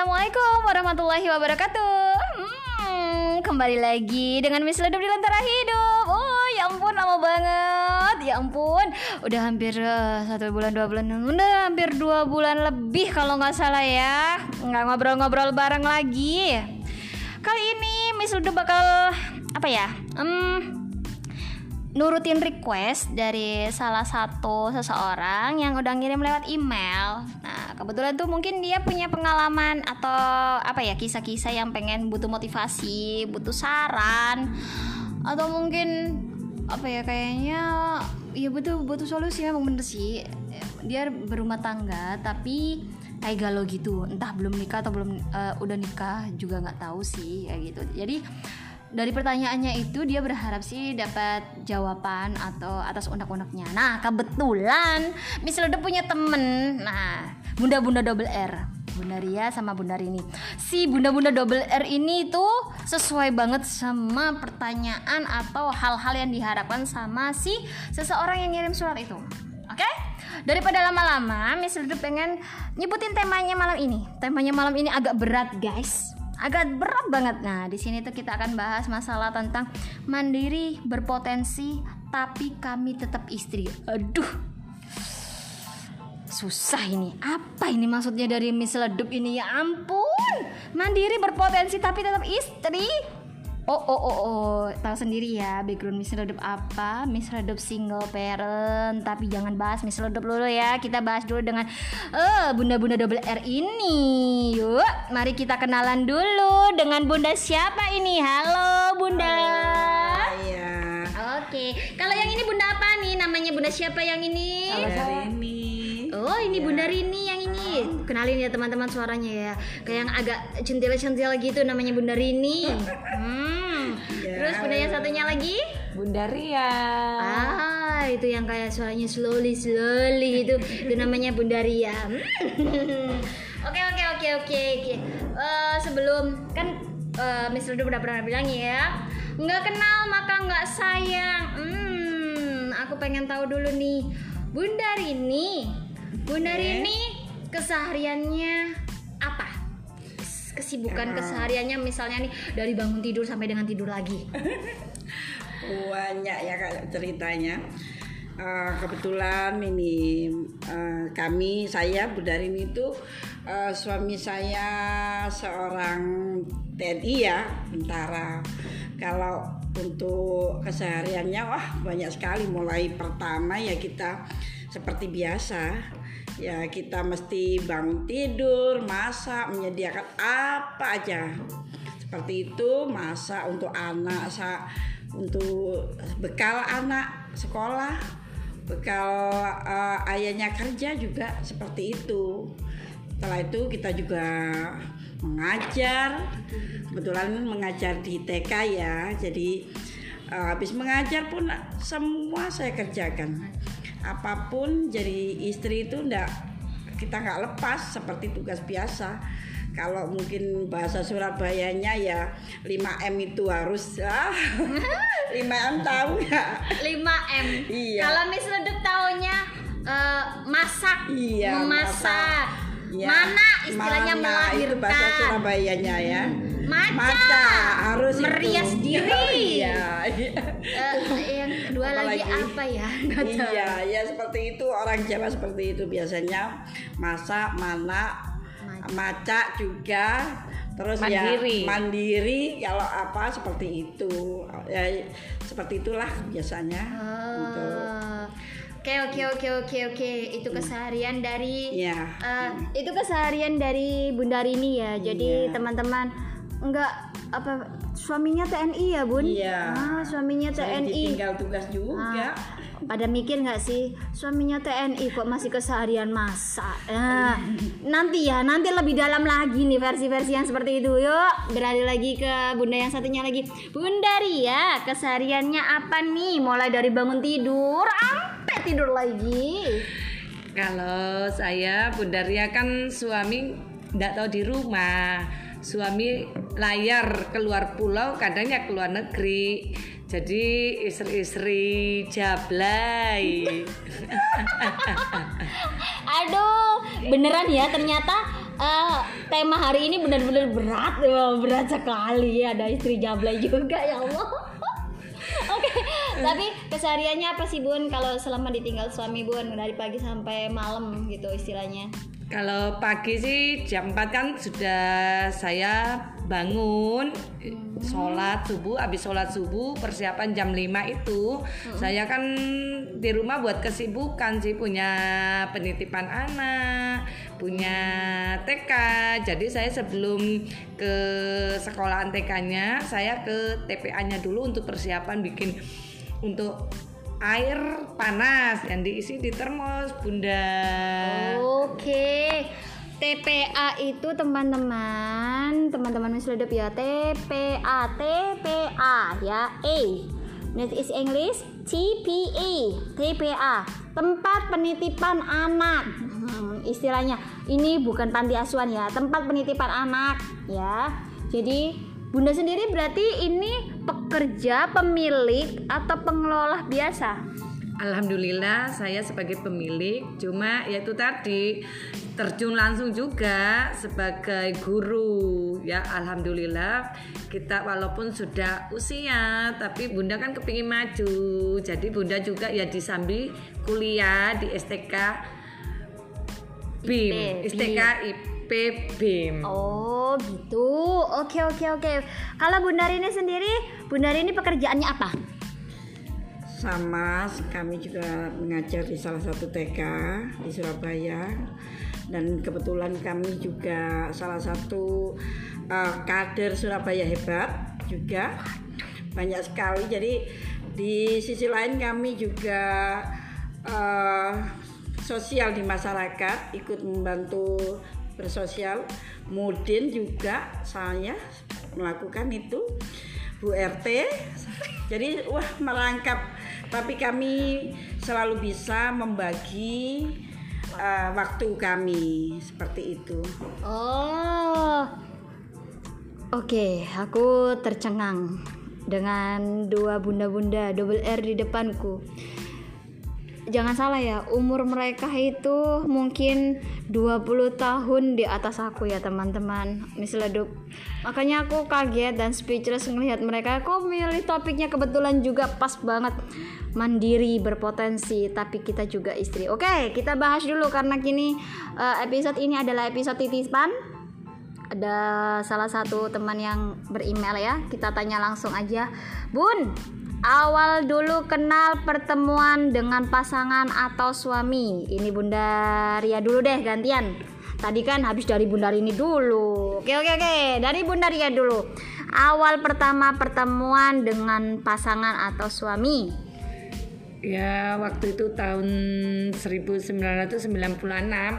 Assalamualaikum warahmatullahi wabarakatuh. Hmm, kembali lagi dengan Miss Ledup di Lentera Hidup. Oh, ya ampun lama banget. Ya ampun, udah hampir uh, satu bulan dua bulan, udah hampir dua bulan lebih kalau nggak salah ya. Nggak ngobrol-ngobrol bareng lagi. Kali ini Miss Ledup bakal apa ya? Hmm, nurutin request dari salah satu seseorang yang udah ngirim lewat email. Nah, kebetulan tuh mungkin dia punya pengalaman atau apa ya kisah-kisah yang pengen butuh motivasi, butuh saran, atau mungkin apa ya kayaknya ya butuh butuh solusi memang bener sih. Dia berumah tangga tapi kayak galau gitu, entah belum nikah atau belum uh, udah nikah juga nggak tahu sih kayak gitu. Jadi dari pertanyaannya itu dia berharap sih dapat jawaban atau atas unek-uneknya. Nah kebetulan misalnya udah punya temen, nah bunda-bunda double R, Bunda Ria sama Bunda Rini. Si bunda-bunda double R ini tuh sesuai banget sama pertanyaan atau hal-hal yang diharapkan sama si seseorang yang ngirim surat itu. Oke? Okay? Daripada lama-lama, Miss Ludu pengen nyebutin temanya malam ini. Temanya malam ini agak berat, guys agak berat banget. Nah, di sini tuh kita akan bahas masalah tentang mandiri berpotensi tapi kami tetap istri. Aduh. Susah ini. Apa ini maksudnya dari Miss Ledup ini? Ya ampun. Mandiri berpotensi tapi tetap istri. Oh oh oh oh tahu sendiri ya background Miss Redup apa Miss Redup single parent tapi jangan bahas Miss Redup dulu ya kita bahas dulu dengan uh, bunda-bunda double R ini yuk mari kita kenalan dulu dengan bunda siapa ini halo bunda Iya. oke kalau yang ini bunda apa nih namanya bunda siapa yang ini Kalau ini. Oh ini Iya. Bunda Rini yang ini Kenalin ya teman-teman suaranya ya Kayak yang agak centil-centil gitu namanya Bunda Rini hmm. Iya. Terus bunda yang satunya lagi Bunda Ria. Ah itu yang kayak suaranya slowly slowly itu Itu namanya Bunda Ria Hmm. Oke oke oke oke oke Eh, Sebelum kan uh, Miss Ludo udah pernah bilang ya nggak kenal maka nggak sayang Hmm aku pengen tahu dulu nih Bunda Rini Bunda. Rini kesehariannya apa? Kesibukan kesehariannya misalnya nih dari bangun tidur sampai dengan tidur lagi. Banyak ya kalau ceritanya. Eh, kebetulan ini eh, kami saya Bunda Rini itu eh, suami saya seorang TNI ya tentara. Kalau untuk kesehariannya wah banyak sekali mulai pertama ya kita seperti biasa ya kita mesti bangun tidur masak menyediakan apa aja. Seperti itu masak untuk anak sa untuk bekal anak sekolah bekal eh, ayahnya kerja juga seperti itu. Setelah itu kita juga mengajar. Kebetulan mengajar di TK ya jadi eh, habis mengajar pun semua saya kerjakan apa pun jadi istri itu ndak kita nggak lepas seperti tugas biasa kalau mungkin bahasa Surabayanya ya 5M itu harus ah, 5M tahu ya 5M. Iya. Kalau Miss Ledup taunya eh, masak, Iya, memasak. Ya, Mana istilahnya mana itu bahasa melahirkan. Surabayanya ya Maca. Maca, harus itu. Merias diri. iya Eh, yang kedua lagi Apalagi? apa ya? Tahu. iya ya seperti itu orang Jawa seperti itu biasanya masak mana Maca. maca juga terus Mandiri. ya mandiri kalau apa seperti itu ya seperti itulah biasanya. Oh. Oke oke oke oke oke itu keseharian dari Iya. eh, itu keseharian dari Bunda Rini ya. Jadi Iya. teman-teman enggak apa suaminya TNI ya Bun? Iya. Ah, suaminya Saya TNI. ditinggal tugas juga Ah, pada mikir nggak sih suaminya TNI kok masih keseharian masak? Nah, nanti ya, nanti lebih dalam lagi nih versi-versi yang seperti itu. Yuk, beralih lagi ke bunda yang satunya lagi. Bunda Ria, kesehariannya apa nih? Mulai dari bangun tidur sampai tidur lagi. Kalau saya Bunda Ria kan suami tidak tahu di rumah. Suami layar keluar pulau, kadangnya keluar negeri. Jadi istri-istri jablay. Aduh, beneran ya ternyata Ah, tema hari ini benar-benar berat, wah, berat sekali. Ada istri jablay juga ya Allah. Oke, tapi kesehariannya apa sih Bun kalau selama ditinggal suami Bun dari pagi sampai malam gitu istilahnya? Kalau pagi sih jam 4 kan sudah saya bangun sholat subuh habis sholat subuh persiapan jam 5 itu. Saya kan di rumah buat kesibukan sih punya penitipan anak punya TK jadi saya sebelum ke sekolahan TK-nya saya ke TPA-nya dulu untuk persiapan bikin untuk air panas yang diisi di termos bunda Oke. TPA itu teman-teman, teman-teman Miss Ledep ya. TPA, TPA ya. A. That is English TPA, TPA. Tempat penitipan anak. Hmm, istilahnya ini bukan panti asuhan ya, tempat penitipan anak ya. Jadi Bunda sendiri berarti ini pekerja, pemilik atau pengelola biasa? Alhamdulillah saya sebagai pemilik. Cuma ya itu tadi terjun langsung juga sebagai guru. Ya Alhamdulillah. Kita walaupun sudah usia tapi Bunda kan kepingin maju. Jadi Bunda juga ya disambi kuliah di STK BIM STK IP BIM Oh gitu. Oke oke oke. Kalau Bunda Rini sendiri, Bunda Rini pekerjaannya apa? sama kami juga mengajar di salah satu TK di Surabaya dan kebetulan kami juga salah satu uh, kader Surabaya hebat juga banyak sekali jadi di sisi lain kami juga uh, sosial di masyarakat ikut membantu bersosial. Mudin juga saya melakukan itu. Bu RT jadi wah merangkap. Tapi kami selalu bisa membagi uh, waktu kami. Seperti itu. Oh. Oke, aku tercengang dengan dua bunda-bunda double R di depanku. Jangan salah ya, umur mereka itu mungkin 20 tahun di atas aku ya teman-teman. Miss Ledup Makanya aku kaget dan speechless ngelihat mereka. Kok milih topiknya kebetulan juga pas banget. Mandiri, berpotensi, tapi kita juga istri. Oke, kita bahas dulu karena kini eh, episode ini adalah episode titipan. Ada salah satu teman yang beremail ya. Kita tanya langsung aja. Bun awal dulu kenal pertemuan dengan pasangan atau suami. Ini Bunda Ria dulu deh gantian. Tadi kan habis dari Bunda Rini dulu. Oke oke oke. Dari Bunda Ria dulu. Awal pertama pertemuan dengan pasangan atau suami. Ya waktu itu tahun 1996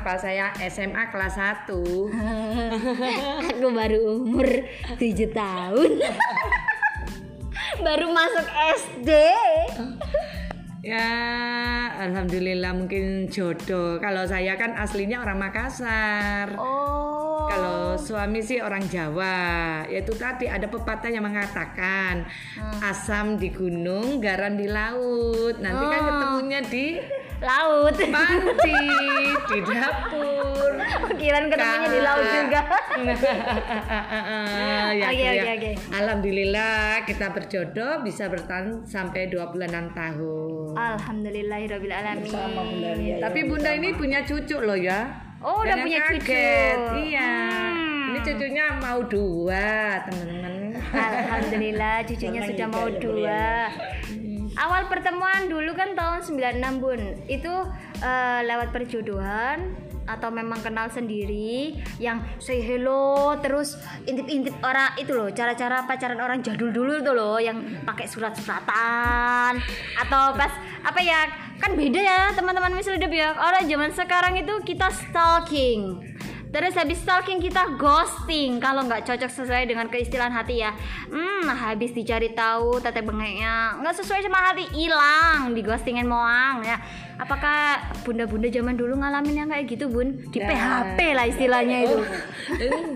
pas saya SMA kelas 1 aku baru umur 7 tahun baru masuk SD Ya Alhamdulillah mungkin jodoh. Kalau saya kan aslinya orang Makassar. Oh. Kalau suami sih orang Jawa. Yaitu tadi ada pepatah yang mengatakan Asam di gunung, garam di laut. Nanti kan Oh. ketemunya di laut. panci Di dapur Kirain ketemunya di laut juga ya, Oke, ya. oke, oke. Alhamdulillah kita berjodoh bisa bertahan sampai 26 tahun. Alhamdulillahirabbil alamin. ya. Tapi Bunda ini punya cucu loh ya. Oh, udah Jangan punya cucu. kaget. Iya. Hmm. Ini cucunya mau dua, teman-teman. Alhamdulillah cucunya sudah mau ya, Bu, dua. Awal pertemuan dulu kan tahun 96 Bun. Itu eh, lewat perjodohan atau memang kenal sendiri yang say hello terus intip-intip orang itu loh cara-cara pacaran orang jadul dulu tuh loh yang pakai surat-suratan atau pas apa ya kan beda ya teman-teman misalnya ya orang zaman sekarang itu kita stalking Terus habis stalking kita ghosting kalau nggak cocok sesuai dengan keistilahan hati ya. Hmm, habis dicari tahu teteh bengeknya nggak sesuai sama hati hilang di ghostingin moang ya. Apakah bunda-bunda zaman dulu ngalamin yang kayak gitu bun? Di Ya. PHP lah istilahnya itu.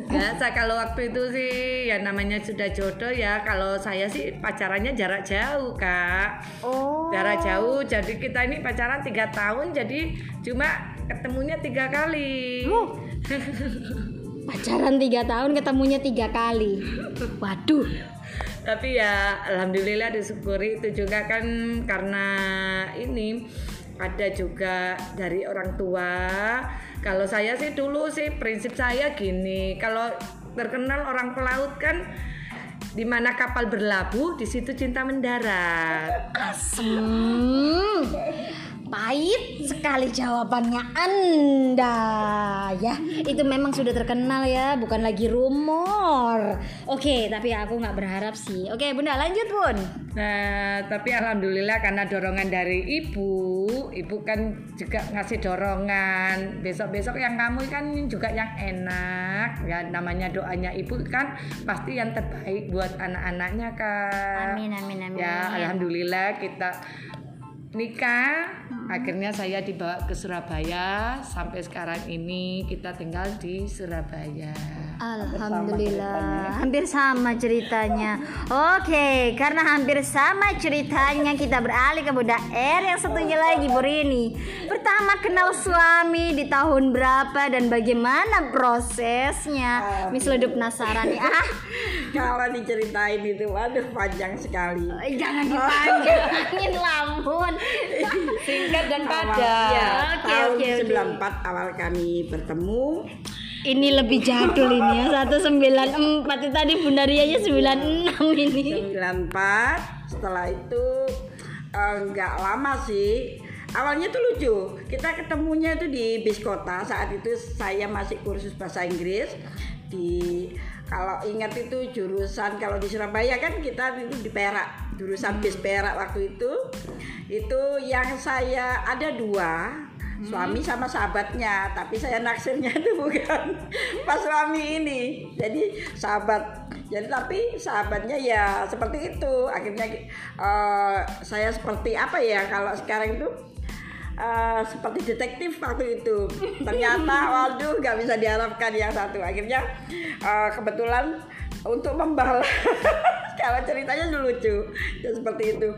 Enggak, saya kalau waktu itu sih ya namanya sudah jodoh ya. Kalau saya sih pacarannya jarak jauh kak. Oh. Jarak jauh, jadi kita ini pacaran tiga tahun, jadi cuma ketemunya tiga kali. Loh. Pacaran tiga tahun ketemunya tiga kali. Waduh. tapi ya alhamdulillah disyukuri itu juga kan karena ini ada juga dari orang tua kalau saya sih dulu sih prinsip saya gini kalau terkenal orang pelaut kan di mana kapal berlabuh di situ cinta mendarat Asem. Pahit sekali jawabannya Anda ya. Itu memang sudah terkenal ya, bukan lagi rumor. Oke, tapi aku nggak berharap sih. Oke, Bunda lanjut, Bun. Nah, tapi alhamdulillah karena dorongan dari ibu, ibu kan juga ngasih dorongan. Besok-besok yang kamu kan juga yang enak. Ya namanya doanya ibu kan pasti yang terbaik buat anak-anaknya kan. Amin amin amin. Ya, alhamdulillah kita nikah. Akhirnya saya dibawa ke Surabaya. Sampai sekarang ini kita tinggal di Surabaya. Alhamdulillah, hampir sama ceritanya. Oke, karena hampir sama ceritanya, kita beralih ke Bunda R yang satunya lagi Bu Rini. Pertama kenal suami di tahun berapa dan bagaimana prosesnya? Miss Ledup penasaran nih. Ah, Kalau diceritain itu, waduh panjang sekali. eh, jangan dipanjangin lamun. Singkat dan padat. ya, Oke, tahun oke, oke. 94 awal kami bertemu. Ini lebih jadul ini ya. 194 itu tadi Bunda Rianya 96 ini. 94 setelah itu eh, nggak lama sih awalnya tuh lucu kita ketemunya itu di bis kota saat itu saya masih kursus bahasa Inggris di kalau ingat itu jurusan kalau di Surabaya kan kita itu di Perak jurusan bis Perak waktu itu. Itu yang saya ada dua suami sama sahabatnya. Tapi saya naksirnya itu bukan pas suami ini. Jadi sahabat jadi tapi sahabatnya ya seperti itu. Akhirnya eh, saya seperti apa ya kalau sekarang itu eh, seperti detektif waktu itu. Ternyata waduh nggak bisa diharapkan yang satu. Akhirnya eh, kebetulan untuk membalas kalau ceritanya lucu ya seperti itu.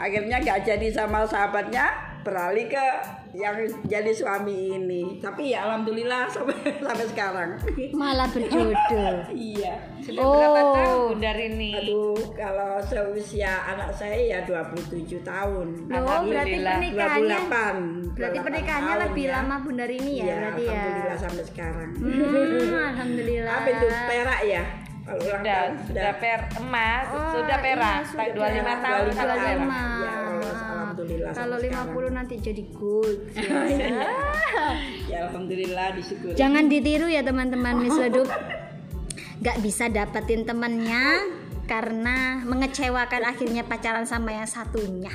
Akhirnya nggak jadi sama sahabatnya beralih ke yang jadi suami ini tapi ya alhamdulillah sampai sampai sekarang Malah berjodoh. iya Sudah berapa Oh. tahun dari ini? aduh kalau seusia anak saya ya 27 tahun Oh, berarti Alhamdulillah. pernikahannya 28 Berarti 28 pernikahannya tahun lebih ya. lama Bunda Rini ya, Iya, berarti ya. alhamdulillah sampai sekarang Hmm, alhamdulillah. apa itu perak ya kalau ulang Sudah, tahun sudah per emas, Oh, sudah iya, perak. sudah 25 perak. tahun 25 sudah tahun. perak. 25. Ya, lolos, alhamdulillah Kalau sampai 50 nanti jadi gold. ya alhamdulillah disyukuri Jangan ditiru ya teman-teman Miss Ledup. Gak bisa dapetin temennya karena mengecewakan akhirnya pacaran sama yang satunya.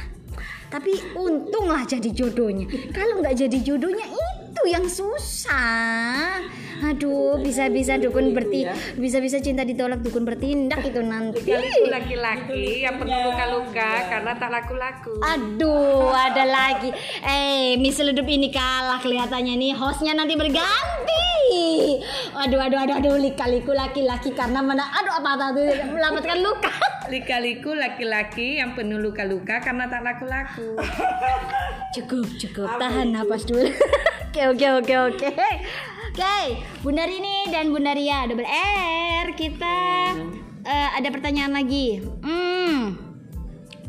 Tapi untunglah jadi jodohnya. Kalau nggak jadi jodohnya itu yang susah. Aduh, bisa-bisa dukun berti, bisa-bisa cinta ditolak dukun bertindak itu nanti. Itu laki-laki yang penuh luka-luka karena tak laku-laku. Aduh, ada lagi. Eh, Miss Ledup ini kalah kelihatannya nih. Hostnya nanti berganti. Aduh, aduh, aduh, aduh, lika-liku laki-laki karena mana? Aduh, apa tadi melamatkan luka. Lika-liku laki-laki yang penuh luka-luka karena tak laku-laku. Cukup, cukup. Tahan napas dulu. Oke, oke, oke, oke. Oke, Bunda Rini dan Bunda Ria double R. Kita eh, ada pertanyaan lagi. Hmm.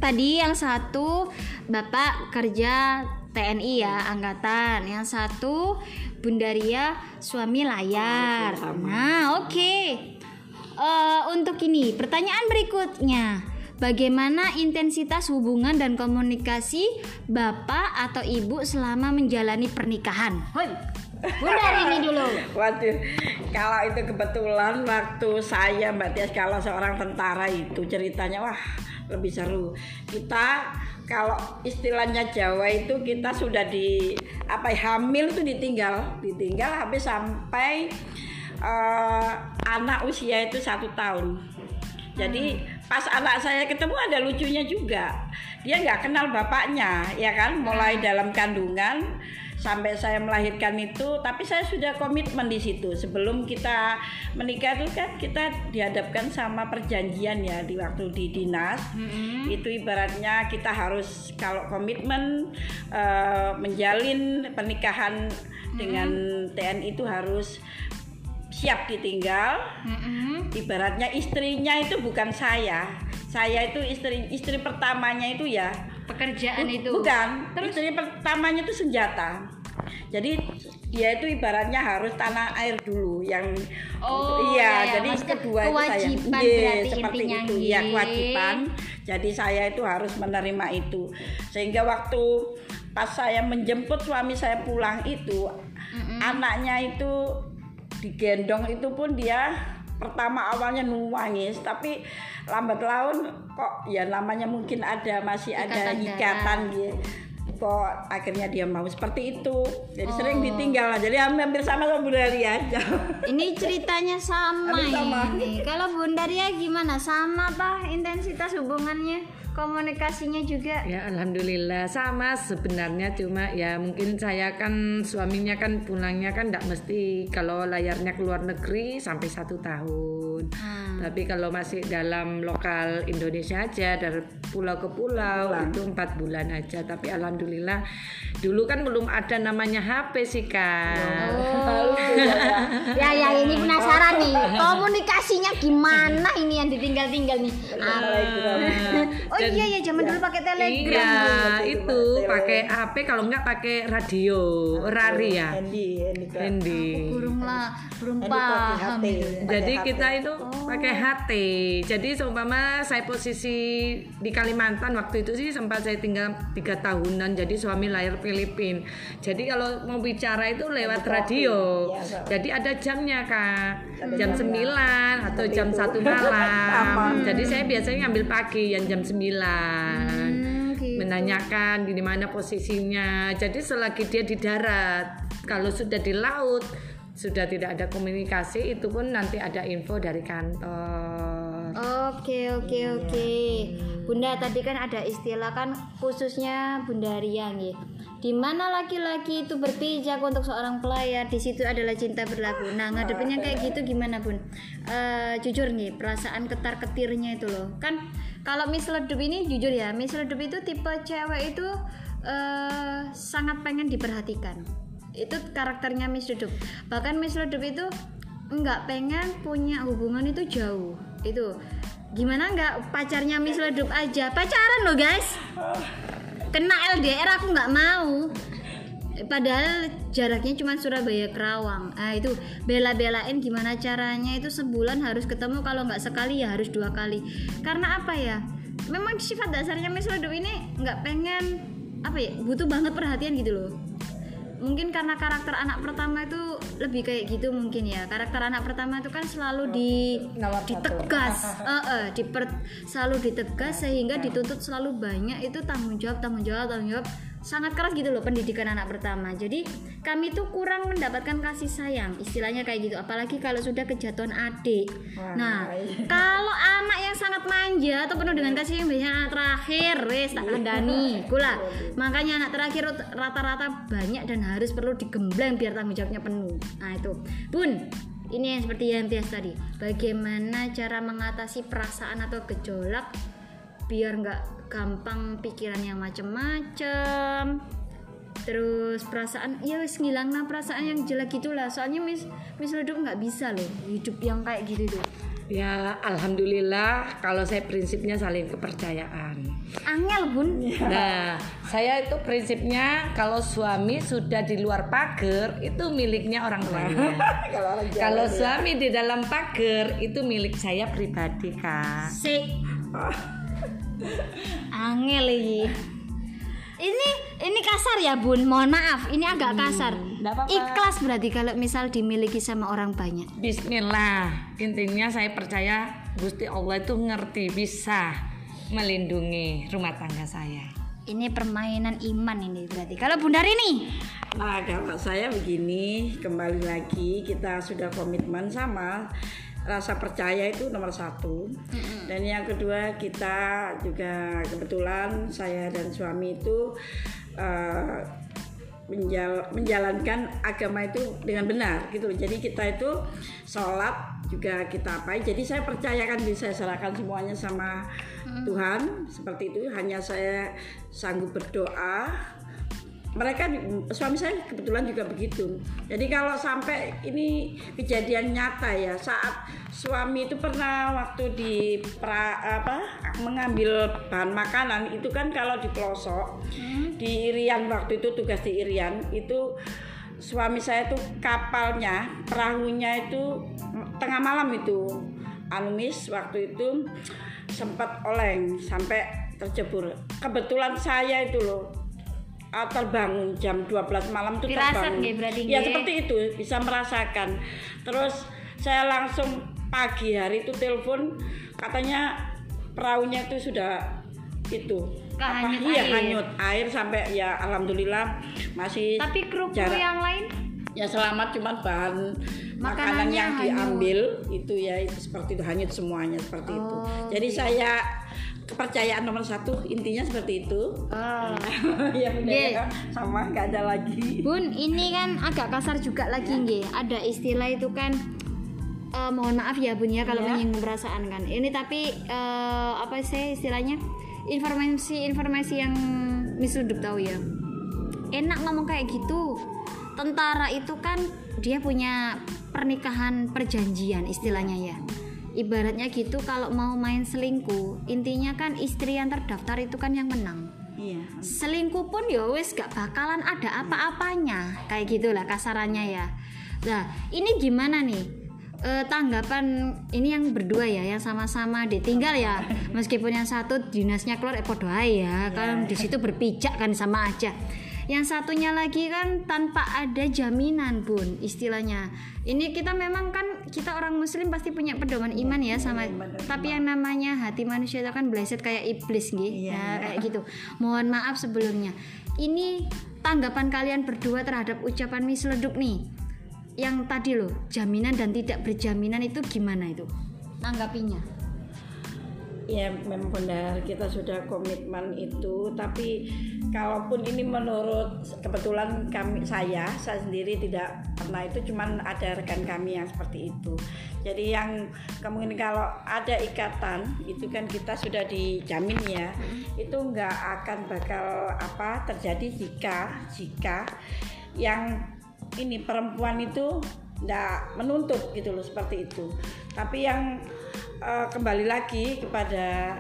Tadi yang satu Bapak kerja TNI ya, angkatan. Yang satu Bunda Ria suami layar. Nah, oke. Eh, untuk ini, pertanyaan berikutnya. Bagaimana intensitas hubungan dan komunikasi Bapak atau Ibu selama menjalani pernikahan? Hoi. Bunda Rini dulu. Waduh, kalau itu kebetulan waktu saya Mbak Tias kalau seorang tentara itu ceritanya wah lebih seru. Kita kalau istilahnya Jawa itu kita sudah di apa ya, hamil itu ditinggal, ditinggal habis sampai eh, anak usia itu satu tahun. Jadi pas anak saya ketemu ada lucunya juga. Dia nggak kenal bapaknya, ya kan? Mulai dalam kandungan sampai saya melahirkan itu, tapi saya sudah komitmen di situ. Sebelum kita menikah itu kan kita dihadapkan sama perjanjian ya di waktu di dinas. Itu ibaratnya kita harus kalau komitmen eh, menjalin pernikahan dengan TNI itu harus siap ditinggal. Mm-mm. ibaratnya istrinya itu bukan saya. Saya itu istri istri pertamanya itu ya. Pekerjaan bu- itu. bukan. Istri pertamanya itu senjata. Jadi dia itu ibaratnya harus tanah air dulu yang Oh, iya ya, ya. jadi kedua itu saya. Iya, seperti itu. ya kewajiban. Jadi saya itu harus menerima itu. Sehingga waktu pas saya menjemput suami saya pulang itu anaknya itu digendong itu pun dia pertama awalnya nangis tapi lambat laun kok ya namanya mungkin ada masih ada Ikatan ikatan gitu kok akhirnya dia mau seperti itu jadi sering Oh. ditinggal lah jadi hampir sama sama Bu Dari aja Ini ceritanya sama, sama. ini. Kalau Bunda Ria gimana? Sama apa intensitas hubungannya? Komunikasinya juga? Ya alhamdulillah sama sebenarnya cuma ya mungkin saya kan suaminya kan pulangnya kan tidak mesti kalau layarnya ke luar negeri sampai satu tahun. Hmm. Tapi kalau masih dalam lokal Indonesia aja dari pulau ke pulau itu empat bulan aja. Tapi alhamdulillah dulu kan belum ada namanya HP sih kak. Oh. ya ya ini penasaran nih. Komunikasinya gimana ini yang ditinggal-tinggal nih? Oh iya ya zaman dulu pakai telegram. Iya itu pakai HP kalau nggak pakai radio rari ya. Andy Andy Kak. Handy. Burung lah, burung paham Jadi kita itu pakai HT. Jadi seumpama saya posisi di Kalimantan waktu itu sih sempat saya tinggal tiga tahunan. Jadi suami lahir Filipin. Jadi kalau mau bicara itu lewat radio. Jadi ada jamnya kak. Jam 9 atau jam satu malam. Jadi saya biasanya ngambil pagi yang jam 9 Hmm, gitu. menanyakan di mana posisinya. Jadi selagi dia di darat, kalau sudah di laut sudah tidak ada komunikasi itu pun nanti ada info dari kantor. Oke oke oke. Bunda tadi kan ada istilah kan khususnya Bunda Ria nih. Di mana laki-laki itu berpijak untuk seorang pelayar, di situ adalah cinta berlaku. Nah, ngadepinnya kayak gitu gimana, Bun? Eh, jujur nih, perasaan ketar-ketirnya itu loh. Kan kalau Miss Ledup ini jujur ya, Miss Ledup itu tipe cewek itu eh sangat pengen diperhatikan. Itu karakternya Miss Ledup. Bahkan Miss Ledup itu nggak pengen punya hubungan itu jauh. Itu. Gimana nggak pacarnya Miss Ledup aja? Pacaran loh guys. Kena LDR aku nggak mau. Padahal jaraknya cuma Surabaya Kerawang. Ah itu bela-belain gimana caranya. Itu sebulan harus ketemu kalau nggak sekali ya harus dua kali. Karena apa ya? Memang sifat dasarnya Miss ini nggak pengen apa ya butuh banget perhatian gitu loh mungkin karena karakter anak pertama itu lebih kayak gitu mungkin ya. Karakter anak pertama itu kan selalu di Nomor ditegas. Eh, eh, diper- selalu ditegas sehingga dituntut selalu banyak itu tanggung jawab tanggung jawab tanggung jawab sangat keras gitu loh pendidikan anak pertama. Jadi kami tuh kurang mendapatkan kasih sayang istilahnya kayak gitu. Apalagi kalau sudah kejatuhan adik. Nah kalau anak yang sangat manja atau penuh dengan kasih yang biasanya anak terakhir wes tak kandani kula makanya anak terakhir rata-rata banyak dan harus perlu digembleng biar tanggung jawabnya penuh. Nah itu. Bun ini yang seperti yang Tias tadi. Bagaimana cara mengatasi perasaan atau gejolak biar nggak gampang pikiran yang macem-macem terus perasaan ya wis ngilang perasaan yang jelek gitulah soalnya mis mis nggak bisa loh hidup yang kayak gitu tuh Ya alhamdulillah kalau saya prinsipnya saling kepercayaan. angel bun Nah, saya itu prinsipnya kalau suami sudah di luar pagar itu miliknya orang tuanya. kalau orang Jawa Kalau dia. suami di dalam pagar itu milik saya pribadi, Kak. si angel ini ini ini kasar ya bun. Mohon maaf ini agak kasar. nggak apa-apa. ikhlas berarti kalau misal dimiliki sama orang banyak. Bismillah. Intinya saya percaya Gusti Allah itu ngerti bisa melindungi rumah tangga saya. ini permainan iman ini berarti. Kalau bundar ini Nah, kalau saya begini, kembali lagi. Kita sudah komitmen sama rasa percaya itu nomor satu. Dan yang kedua kita juga kebetulan saya dan suami itu eh, menjal- menjalankan agama itu dengan benar gitu. Jadi kita itu sholat juga kita apa? Jadi saya percayakan saya serahkan semuanya sama Tuhan seperti itu. Hanya saya sanggup berdoa mereka suami saya kebetulan juga begitu. Jadi kalau sampai ini kejadian nyata ya saat suami itu pernah waktu di pra, apa mengambil bahan makanan itu kan kalau di pelosok di Irian waktu itu tugas di Irian itu suami saya tuh kapalnya perahunya itu tengah malam itu anumis waktu itu sempat oleng sampai terjebur. Kebetulan saya itu loh terbangun jam 12 malam tuh Firasat terbangun. nggih berarti Ya seperti itu, bisa merasakan. Terus saya langsung pagi hari itu telepon katanya perahunya itu sudah itu Kehanyut iya air. hanyut air sampai ya alhamdulillah masih Tapi kru-kru jarak- yang lain ya selamat cuman bahan makanan yang hanyut. diambil itu ya itu seperti itu hanyut semuanya seperti itu Oh, jadi saya kepercayaan nomor satu intinya seperti itu Oh. ya udah Nggih. ya, sama nggak ada lagi Bun, ini kan agak kasar juga lagi nggih. Ada istilah itu kan eh, mohon maaf ya Bun ya kalau Ya. menyinggung perasaan kan. Ini tapi eh, apa sih istilahnya? Informasi-informasi yang misledup tahu ya. Enak ngomong kayak gitu. Tentara itu kan dia punya pernikahan perjanjian istilahnya ya. Ibaratnya gitu kalau mau main selingkuh, intinya kan istri yang terdaftar itu kan yang menang. Iya. Selingkuh pun ya wis gak bakalan ada apa-apanya. Kayak gitulah kasarannya ya. Nah ini gimana nih? Eh, tanggapan ini yang berdua ya yang sama-sama ditinggal ya. Meskipun yang satu dinasnya keluar eh podo ae ya. Kan di situ berpijak kan sama aja yang satunya lagi kan tanpa ada jaminan bun istilahnya. Ini kita memang kan kita orang muslim pasti punya pedoman iman ya sama tapi yang namanya hati manusia itu kan bleset kayak iblis gitu Iya, ya iya. kayak gitu. Mohon maaf sebelumnya. Ini tanggapan kalian berdua terhadap ucapan misleduk nih. Yang tadi loh jaminan dan tidak berjaminan itu gimana itu? Tanggapinya ya memang benar kita sudah komitmen itu. Tapi kalaupun ini menurut kebetulan kami saya saya sendiri tidak pernah itu cuman ada rekan kami yang seperti itu. Jadi yang kemungkinan kalau ada ikatan itu kan kita sudah dijamin ya itu nggak akan bakal apa terjadi jika jika yang ini perempuan itu nggak menuntut gitu loh seperti itu. Tapi yang eh, kembali lagi kepada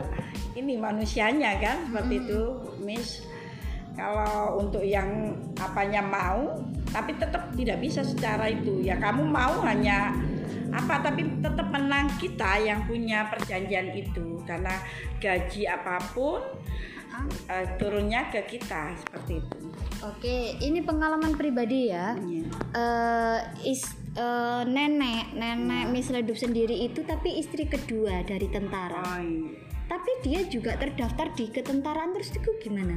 ini manusianya kan seperti itu Miss. Kalau untuk yang apanya mau tapi tetap tidak bisa secara itu. Ya kamu mau hanya apa tapi tetap menang kita yang punya perjanjian itu. Karena gaji apa pun eh, turunnya ke kita seperti itu. Oke ini pengalaman pribadi ya. Iya. eh is eh, nenek nenek Miss Redup sendiri itu tapi istri kedua dari tentara. Oh, iya. tapi dia juga terdaftar di ketentaraan terus itu gimana?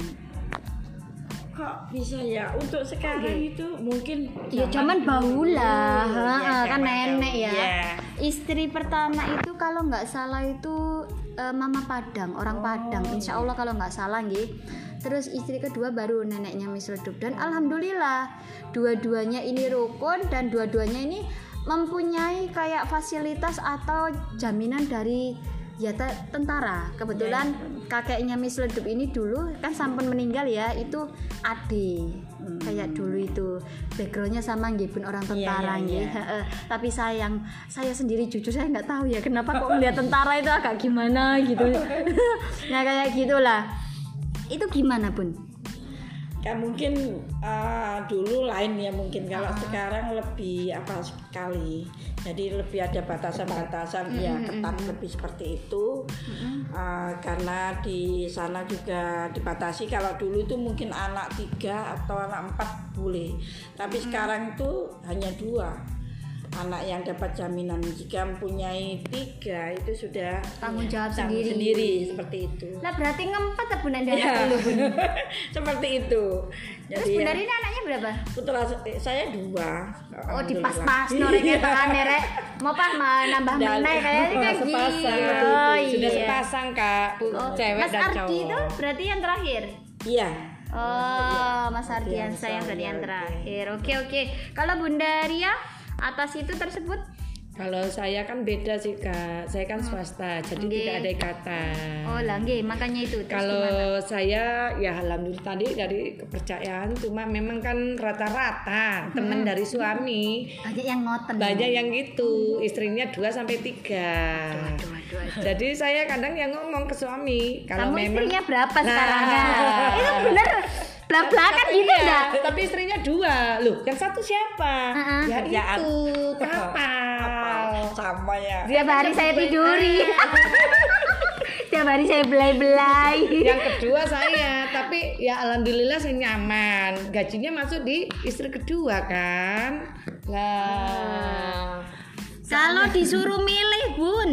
Kok bisa ya? Untuk sekarang itu mungkin ya zaman bahula dulu, ha, ya, kan nenek ya. Ya. istri pertama itu kalau nggak salah itu eh, mama Padang orang Padang. Insya Allah kalau nggak salah nggih terus istri kedua baru neneknya Miss Redup. Dan alhamdulillah dua-duanya ini rukun dan dua-duanya ini mempunyai kayak fasilitas atau jaminan dari ya te- tentara. Kebetulan kakeknya Miss Redup ini dulu kan sampun meninggal ya itu ade. Kayak dulu itu backgroundnya sama nggih pun orang tentara iya, nggih. iya. Heeh. tapi sayang saya sendiri jujur saya nggak tahu ya kenapa kok melihat tentara itu agak gimana gitu. Nah kayak gitulah itu gimana pun kan mungkin uh, dulu lain ya mungkin. Kalau Ah. sekarang lebih apa sekali. Jadi lebih ada batasan-batasan. Ya ketat lebih seperti itu. Uh, karena di sana juga dibatasi. Kalau dulu itu mungkin anak tiga atau anak empat boleh. Tapi sekarang itu hanya dua anak yang dapat jaminan jika mempunyai tiga itu sudah Tanggung jawab tanggung sendiri. sendiri seperti itu lah berarti ngempet ya bunda Ya, dulu bun seperti itu terus jadi bunda ya, ini anaknya berapa putra eh, saya dua Oh di pas-pas norek tangan derek mau pas mau nambah Sudah kayak sepasang gitu. Oh, Sudah iya. sepasang kak, bu- Oh, cewek Mas dan Ardi cowok. itu berarti yang terakhir. iya Oh, Mas Ardian Ardiansa, berarti yang ya, oke. terakhir. Oke oke. Kalau Bunda Ria atas itu tersebut Kalau saya kan beda sih kak, saya kan swasta, jadi Nggih. tidak ada ikatan. Oh lah nggih, makanya itu. Terus gimana? Kalau saya ya alhamdulillah tadi dari kepercayaan, cuma memang kan rata-rata teman dari suami banyak yang ngoten. banyak yang gitu, istrinya 2 sampai tiga. Aduh, aduh, aduh. Jadi saya kadang yang ngomong ke suami kalau Kamu memang istrinya berapa sekarang? Nah. Itu bener belak-belakan Tapi gitu iya, enggak? Tapi istrinya dua, loh. Yang satu siapa? Uh-uh. Ya Kerjaan. itu kapal. sama ya Tiap hari saya tiduri. Tiap hari saya belai-belai. Yang kedua saya, tapi ya alhamdulillah saya nyaman. Gajinya masuk di istri kedua kan. Lah. Kalau disuruh milih, Bun.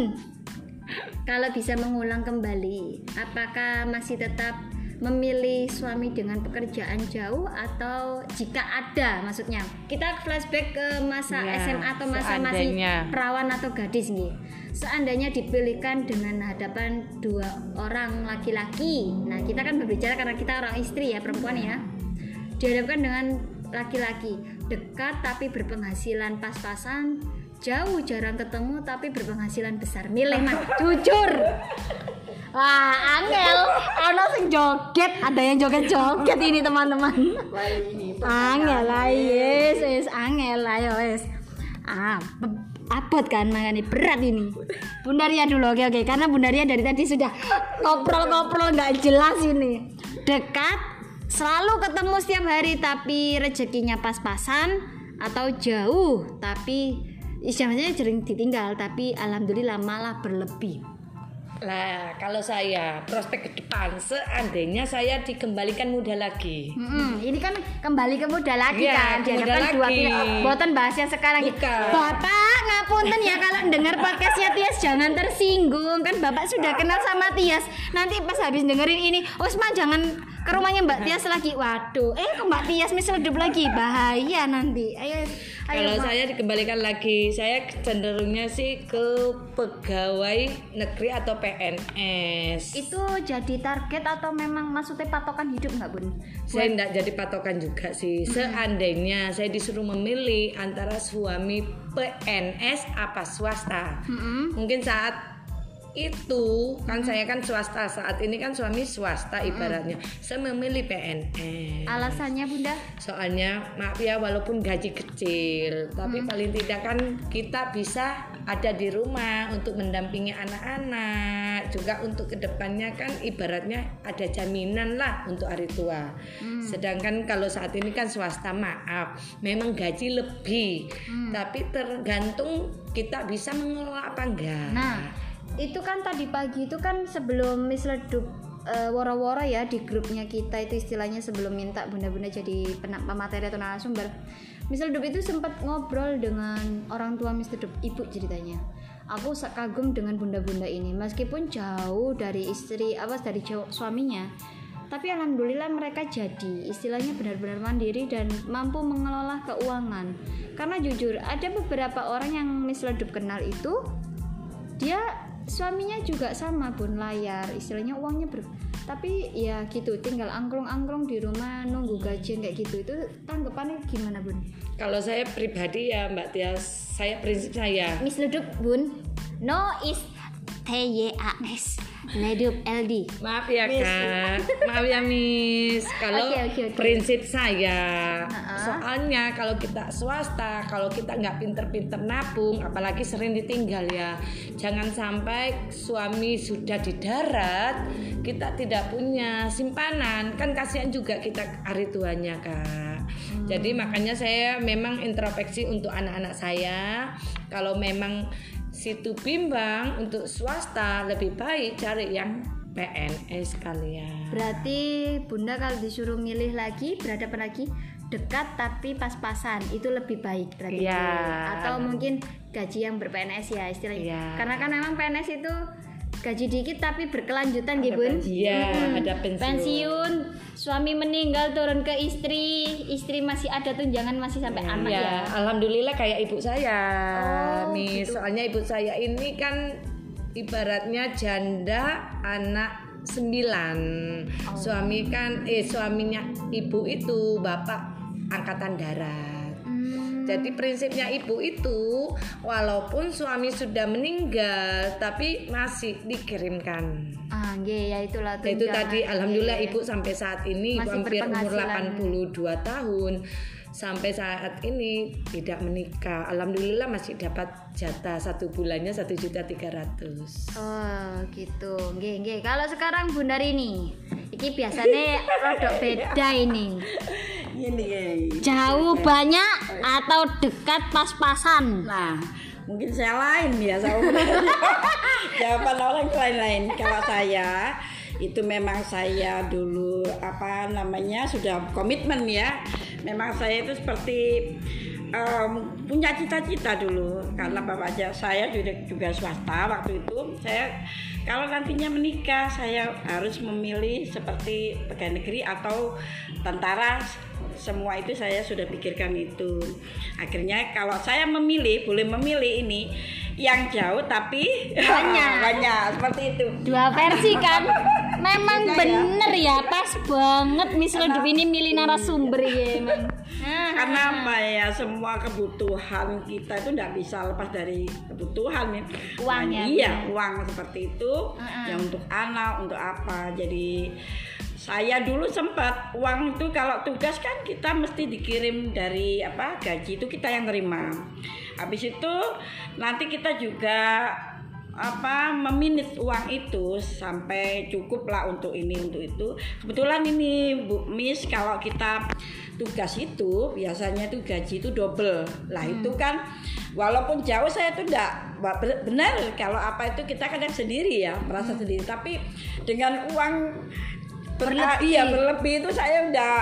Kalau bisa mengulang kembali, apakah masih tetap memilih suami dengan pekerjaan jauh atau jika ada maksudnya? Kita flashback ke masa Ya, SMA atau masa masih seandainya. perawan atau gadis nih. Seandainya dipilihkan dengan hadapan dua orang laki-laki. Nah kita kan berbicara karena kita orang istri ya perempuan ya. Dihadapkan dengan laki-laki. Dekat tapi berpenghasilan pas-pasan jauh jarang ketemu tapi berpenghasilan besar. Milih mah jujur. Wah, angel, ono sing joget, ada yang joget-joget ini teman-teman. Angel lah, yes, yes, angel lah, wes. Ah, abot kan makanya. Berat ini. Bundaria dulu, oke oke, karena Bundaria dari tadi sudah ngobrol-ngobrol nggak jelas ini. Dekat, selalu ketemu setiap hari tapi rezekinya pas-pasan atau jauh tapi istilahnya sering ditinggal tapi alhamdulillah malah berlebih. Lah, kalau saya prospek ke depan seandainya saya dikembalikan muda lagi. Mm-mm, ini kan kembali ke muda lagi Iya, kan Dihadapkan dua pilihan Boten bahas yang sekarang Bukan. Bapak ngapunten ya kalau dengar podcastnya Tias jangan tersinggung. Kan Bapak sudah kenal sama Tias. Nanti pas habis dengerin ini Usma jangan ke rumahnya Mbak Tias lagi. Waduh. Eh ke Mbak Tias misal hidup lagi? Bahaya nanti. Ayo ayo Kalau saya dikembalikan lagi, saya cenderungnya sih ke pegawai negeri atau PNS. Itu jadi target atau memang maksudnya patokan hidup nggak Bun? saya tidak jadi patokan juga sih. Seandainya saya disuruh memilih antara suami PNS apa swasta, Mm-mm. mungkin saat itu kan saya kan swasta saat ini kan suami swasta ibaratnya. Saya memilih PNS Alasannya Bunda? soalnya maaf ya walaupun gaji kecil tapi paling tidak kan kita bisa ada di rumah untuk mendampingi anak-anak. Juga untuk ke depannya kan ibaratnya ada jaminan lah untuk hari tua. Sedangkan kalau saat ini kan swasta maaf memang gaji lebih. Tapi tergantung kita bisa mengelola apa enggak. Nah, itu kan tadi pagi itu kan sebelum Miss Ledup eh, woro-woro ya di grupnya kita itu istilahnya sebelum minta bunda-bunda jadi pemateri atau narasumber. Miss Ledup itu sempat ngobrol dengan orang tua Miss Ledup, ibu ceritanya. Aku kagum dengan bunda-bunda ini meskipun jauh dari istri apa dari suaminya. Tapi alhamdulillah mereka jadi istilahnya benar-benar mandiri dan mampu mengelola keuangan. Karena jujur ada beberapa orang yang Miss Ledup kenal itu dia suaminya juga sama bun layar. Istilahnya uangnya ber tapi ya gitu tinggal angklung-angklung di rumah nunggu gajian kayak gitu. Itu tanggapannya gimana bun? Kalau saya pribadi ya Mbak Tias saya prinsip saya. Miss Ledup bun. No is T Y A S Ledup LD Maaf ya kak, maaf ya Miss. Kalau Oke, oke, oke. prinsip saya, Ha-ha. soalnya kalau kita swasta, kalau kita nggak pinter-pinter nabung, apalagi sering ditinggal ya, jangan sampai suami sudah di darat, kita tidak punya simpanan, kan kasihan juga kita hari tuanya kak. Jadi makanya saya memang introspeksi untuk anak-anak saya, kalau memang situ bimbang untuk swasta lebih baik cari yang PNS kalian. berarti bunda kalau disuruh milih lagi berhadapan lagi dekat tapi pas-pasan itu lebih baik berarti. Bu. atau mungkin gaji yang ber-PNS ya istilahnya Iya. karena kan memang PNS itu gaji dikit tapi berkelanjutan gitu bun Iya, Mm-mm. ada pensiun. pensiun suami meninggal turun ke istri istri masih ada tunjangan masih sampai anak Ya, ya alhamdulillah kayak ibu saya, Oh, nih. Soalnya ibu saya ini kan ibaratnya janda anak sembilan. Oh. Suami kan, eh suaminya ibu itu bapak angkatan darat. Jadi prinsipnya ibu itu walaupun suami sudah meninggal tapi masih dikirimkan. Ah, ya itulah Nah, itu tunjangan. tadi alhamdulillah Iya. ibu sampai saat ini Masih hampir umur berpenghasilan. 82 tahun sampai saat ini tidak menikah. Alhamdulillah masih dapat jatah satu bulannya satu juta tiga ratus. Oh, gitu. Nggih, nggih. Kalau sekarang Bunda Rini, iki biasanya rodok beda ini. Jauh banyak atau dekat pas-pasan? Nah, mungkin saya lain ya jawaban orang lain-lain. Kalau saya itu memang saya dulu apa namanya sudah komitmen ya. Memang saya itu seperti em, punya cita-cita dulu karena bapak aja saya juga juga swasta waktu itu saya kalau nantinya menikah saya harus memilih seperti pegawai negeri atau tentara semua itu saya sudah pikirkan itu akhirnya kalau saya memilih boleh memilih ini yang jauh tapi Banyak. banyak seperti itu Dua versi kan? Memang Beda ya. bener ya, pas banget misal hidup ini milih narasumber ya emang. Nah, karena apa ya semua kebutuhan kita itu tidak bisa lepas dari kebutuhan ya Uang Nah, ya, iya uang seperti itu Mm-mm. yang untuk anak untuk apa jadi saya dulu sempat uang itu kalau tugas kan kita mesti dikirim dari apa gaji itu kita yang terima. Habis itu nanti kita juga apa meminit uang itu sampai cukup lah untuk ini untuk itu. Kebetulan ini Bu Miss kalau kita tugas itu biasanya itu gaji itu double. Lah itu kan walaupun jauh saya tuh enggak benar kalau apa itu kita kadang sendiri ya merasa sendiri. Tapi dengan uang ber- Berlebih. iya berlebih itu saya udah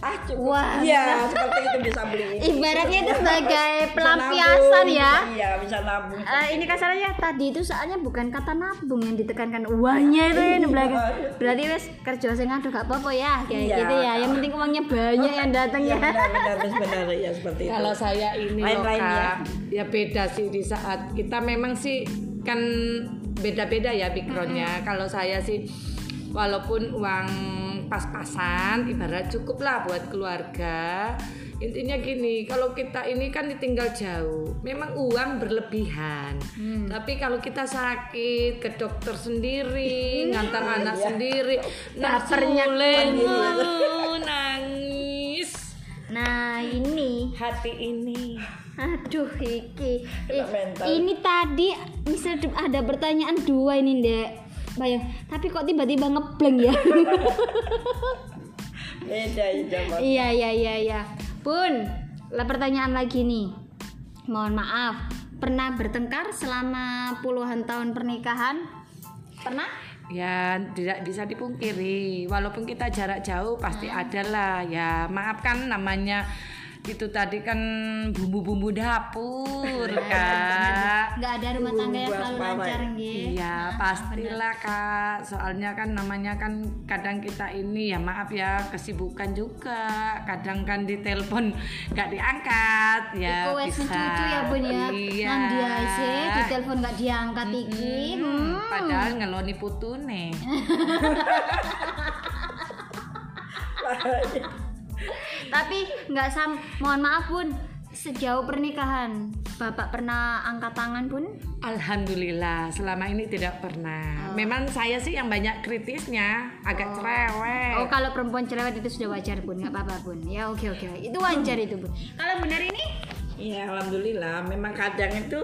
ah cukup Wah. iya seperti itu bisa beli ini Ibaratnya itu sebagai Bisa pelampiasan nabung, ya. iya bisa nabung Eh, ini kasarnya tadi itu soalnya bukan kata nabung yang ditekankan uangnya itu ya di belakang. Berarti wes kerja sing aduh gak apa-apa ya kayak Iya. gitu ya. Yang penting uangnya banyak yang datang Iya ya. benar benar benar ya seperti itu Kalau saya ini loh Lain-lain ya. ya beda sih di saat kita memang sih kan beda-beda ya backgroundnya. Kalau saya sih walaupun uang pas-pasan, ibarat cukup lah buat keluarga. Intinya gini, kalau kita ini kan ditinggal jauh, memang uang berlebihan. Tapi kalau kita sakit ke dokter sendiri, ngantar anak sendiri, Bapernya nangis, nangis. Nah, ini. Hati ini. Aduh iki. Ini tadi misal ada pertanyaan dua ini Dek Bayang, tapi kok tiba-tiba ngebleng ya? beda ya Iya iya iya iya. Bun, lah pertanyaan lagi nih. Mohon maaf, pernah bertengkar selama puluhan tahun pernikahan? Pernah? ya tidak bisa dipungkiri walaupun kita jarak jauh pasti ada lah ya maafkan namanya itu tadi kan bumbu-bumbu dapur kak. Nggak ada rumah tangga yang selalu lancar nggih. Iya pastilah kak. Soalnya kan namanya kan kadang kita ini ya maaf ya kesibukan juga. Kadang kan di telepon nggak diangkat ya Iku wes bisa. cucu ya bun ya. Iya. Nang dia sih di telepon nggak diangkat iki. Hmm, Hmm. Padahal ngeloni putune Tapi nggak sam. Mohon maaf bun. Sejauh pernikahan, bapak pernah angkat tangan bun? Alhamdulillah selama ini tidak pernah. Memang saya sih yang banyak kritisnya, agak cerewet. Oh kalau perempuan cerewet itu sudah wajar bun, nggak apa-apa bun. Ya oke oke, itu wajar itu bun. Kalau benar ini? Iya, alhamdulillah. Memang kadang itu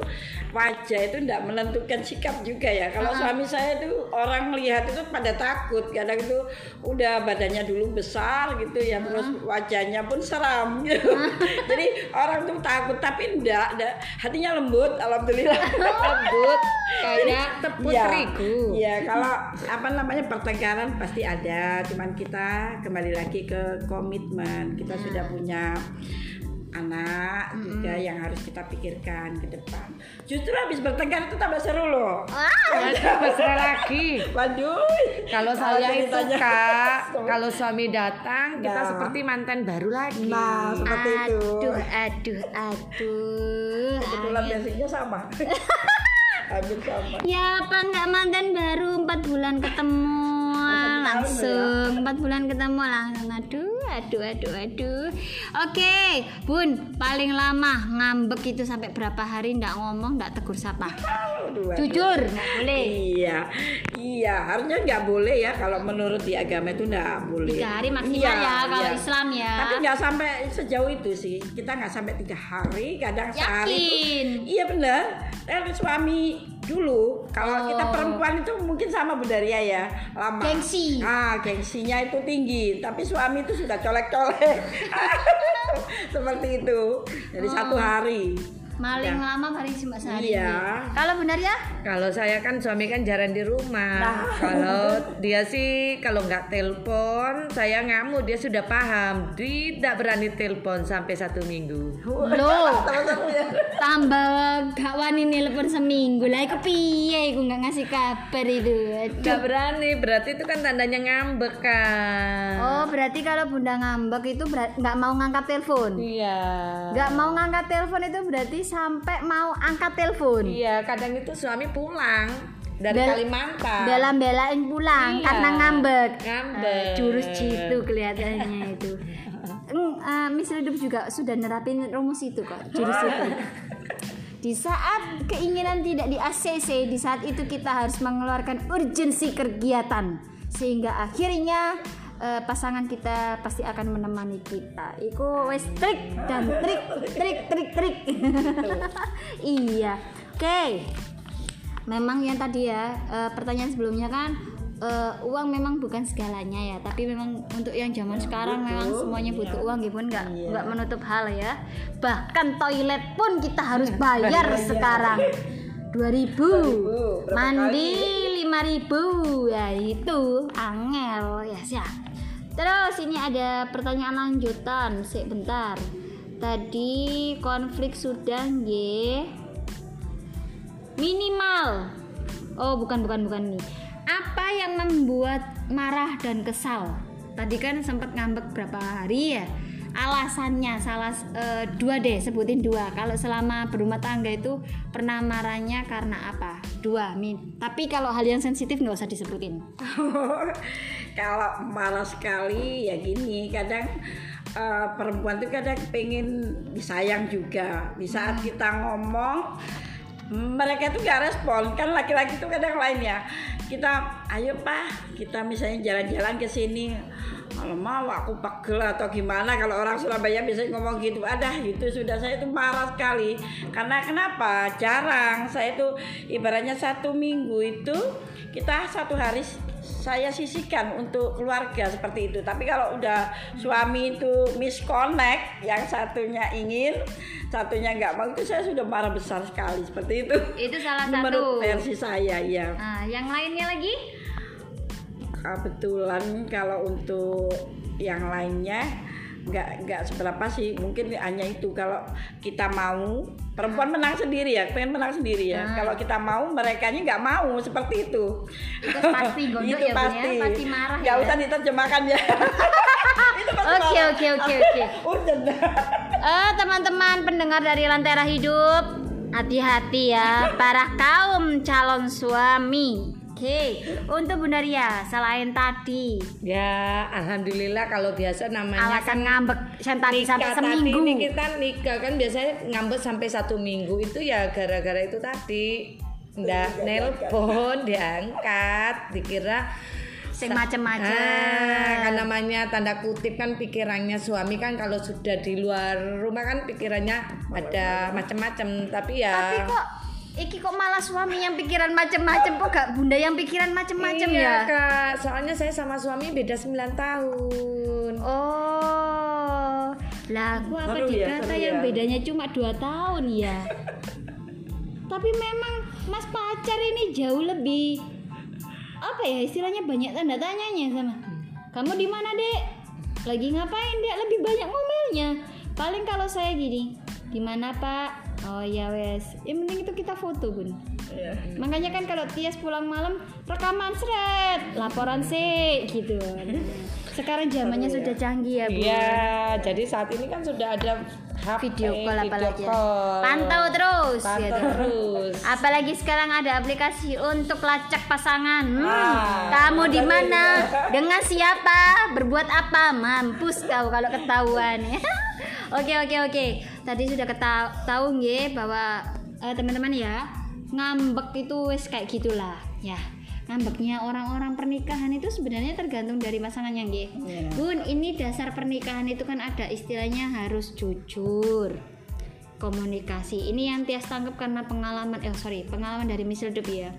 wajah itu tidak menentukan sikap juga ya. Kalau suami saya itu orang melihat itu pada takut. Kadang itu udah badannya dulu besar gitu ya, terus wajahnya pun seram gitu. Jadi orang tuh takut, tapi enggak, enggak. hatinya lembut, alhamdulillah. Lembut kayak tepung Iya. terigu. Iya, kalau apa namanya pertengkaran pasti ada. Cuman kita kembali lagi ke komitmen. Kita sudah punya anak juga yang harus kita pikirkan ke depan. Justru habis bertengkar itu tambah seru loh. Ya, mesra lagi. Waduh. Kalau saya itu kak, kalau suami datang kita Nah. seperti mantan baru lagi. Nah, seperti itu. Aduh, aduh, aduh. Kebetulan basicnya sama. Hampir sama. Ya apa nggak mantan baru empat bulan ketemu langsung empat bulan ketemu langsung aduh aduh, aduh, aduh. Oke, Bun, paling lama ngambek itu sampai berapa hari ndak ngomong, ndak tegur sapa? Aduh, aduh. Jujur, nggak boleh. Iya, iya harusnya nggak boleh ya kalau menurut di agama itu nggak boleh. Tiga hari maksimal Iya, ya kalau iya. Islam ya. Tapi nggak sampai sejauh itu sih. Kita nggak sampai tiga hari, kadang sehari. Yakin? Itu, iya benar. Eh, suami dulu kalau kita Oh. perempuan itu mungkin sama Budaria ya lama. Gengsi. Ah, gengsinya itu tinggi. Tapi suami itu sudah colek-colek. Seperti itu. Jadi satu Oh. hari. Maling Ya. lama hari cuma sehari. Iya. Kalau benar ya? Kalau saya kan suami kan jarang di rumah. Nah. Kalau dia sih kalau nggak telepon, saya ngamuk dia sudah paham. Tidak berani telepon sampai satu minggu. Loh, tambah gak wani nelpon seminggu lah iku piye iku nggak ngasih kabar itu. Nggak berani, berarti itu kan tandanya ngambek kan. Oh, berarti kalau Bunda ngambek itu nggak mau ngangkat telepon. Iya. Nggak mau ngangkat telepon itu berarti sampai mau angkat telepon. Iya, kadang itu suami pulang dari Bel- Kalimantan. Bela-belain pulang Iya. karena ngambek. Ngambek. Eh, jurus jitu kelihatannya itu. Eh, Miss Hidup juga sudah nerapin rumus itu kok, jurus itu. Di saat keinginan tidak di ACC, di saat itu kita harus mengeluarkan urgensi kegiatan sehingga akhirnya eh, pasangan kita pasti akan menemani kita. Iku wes trik dan trik, trik, trik, trik. iya. Oke. Memang yang tadi ya eh, pertanyaan sebelumnya kan eh, uang memang bukan segalanya ya, tapi memang untuk yang zaman sekarang memang semuanya butuh uang gitu nggak nggak menutup hal ya. Bahkan toilet pun kita harus bayar sekarang. 2000 mandi 5000 ya itu angel. Ya siap. Terus ini ada pertanyaan lanjutan. Sih bentar. Tadi konflik sudah ye minimal. Oh bukan bukan bukan nih apa yang membuat marah dan kesal? Tadi kan sempat ngambek berapa hari ya alasannya salah eh, dua deh sebutin dua. Kalau selama berumah tangga itu pernah marahnya karena apa? Dua min. Tapi kalau hal yang sensitif nggak usah disebutin. Kalau marah sekali ya gini kadang eh, perempuan tuh kadang pengen disayang juga. Di saat kita ngomong mereka tuh gak respon. Kan laki-laki tuh kadang lain ya kita ayo pak. Kita misalnya jalan-jalan ke sini. Kalau mau aku pegel atau gimana kalau orang Surabaya biasanya ngomong gitu. Ada gitu sudah saya itu marah sekali. Karena kenapa? Jarang. Saya itu ibaratnya satu minggu itu kita satu hari saya sisihkan untuk keluarga seperti itu. Tapi kalau udah suami itu misconnect yang satunya ingin satunya nggak mau itu saya sudah marah besar sekali seperti itu. Itu salah menurut satu. versi saya ya nah yang lainnya lagi? Kebetulan kalau untuk yang lainnya nggak nggak seberapa sih mungkin hanya itu. Kalau kita mau perempuan menang sendiri ya pengen menang sendiri ya. Ah. kalau kita mau mereka nggak mau seperti itu. Itu pasti gondok itu ya Bun, pasti ya pasti. marah nggak ya. usah diterjemahkan ya. Oke oke oke oke. Eh teman-teman pendengar dari Lentera Hidup Hati-hati ya. Para kaum calon suami Oke Untuk Bunda Ria Selain tadi. Ya, alhamdulillah kalau biasa namanya Alasan ngambek Yang tadi sampai tadi seminggu. ini kita nikah kan biasanya ngambek sampai satu minggu itu ya gara-gara itu tadi. Ndak nelpon diangkat dikira Sing macem-macem. Ah, kan namanya tanda kutip kan pikirannya suami kan kalau sudah di luar rumah kan pikirannya ada macam-macam tapi ya Tapi kok Iki kok malah suami yang pikiran macem-macem Kok gak bunda yang pikiran macem-macem ya iya, Kak. Soalnya saya sama suami beda 9 tahun. Oh Lah aku apa ya, dikata seru yang ya. bedanya cuma 2 tahun ya Tapi memang mas pacar ini jauh lebih Apa ya istilahnya banyak tanda tanyanya sama Kamu di mana dek? Lagi ngapain dek? Lebih banyak ngomelnya Paling kalau saya gini di mana pak? Oh ya wes Yang penting itu kita foto bun Iya. Makanya kan kalau Tias pulang malam rekaman seret, laporan sih gitu. Sekarang zamannya sudah canggih ya, Bu. Iya, jadi saat ini kan sudah ada HP, Video call video apalagi. ya. call. Pantau terus Pantau gitu. terus. Apalagi sekarang ada aplikasi untuk lacak pasangan. Hmm, Ah, kamu di mana? Dengan siapa? Berbuat apa? Mampus kau kalau ketahuan ya. Oke oke oke. Tadi sudah keta- tahu nggih bahwa eh, teman-teman ya ngambek itu wes kayak gitulah ya. Ngambeknya orang-orang pernikahan itu sebenarnya tergantung dari pasangannya nggih. Iya. Bun, ini dasar pernikahan itu kan ada istilahnya harus jujur komunikasi ini yang Tias tangkap karena pengalaman eh sorry pengalaman dari Miss Ledup ya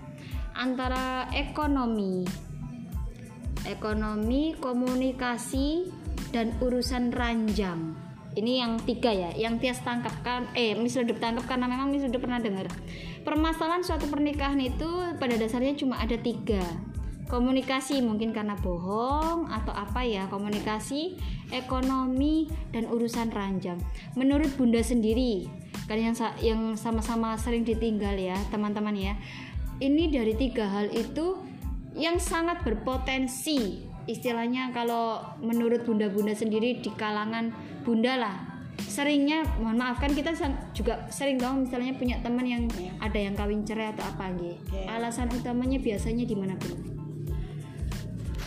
antara ekonomi ekonomi komunikasi dan urusan ranjang ini yang tiga ya yang Tias tangkap kan eh Miss Ledup tangkap karena memang Miss Ledup pernah dengar. Permasalahan suatu pernikahan itu pada dasarnya cuma ada tiga. Komunikasi mungkin karena bohong atau apa ya komunikasi ekonomi dan urusan ranjang. Menurut bunda sendiri kan yang yang sama-sama sering ditinggal ya teman-teman ya ini dari tiga hal itu yang sangat berpotensi istilahnya kalau menurut bunda-bunda sendiri di kalangan bunda lah seringnya mohon maaf kan kita juga sering tahu misalnya punya teman yang ada yang kawin cerai atau apa gitu Oke. alasan utamanya biasanya di mana Bu?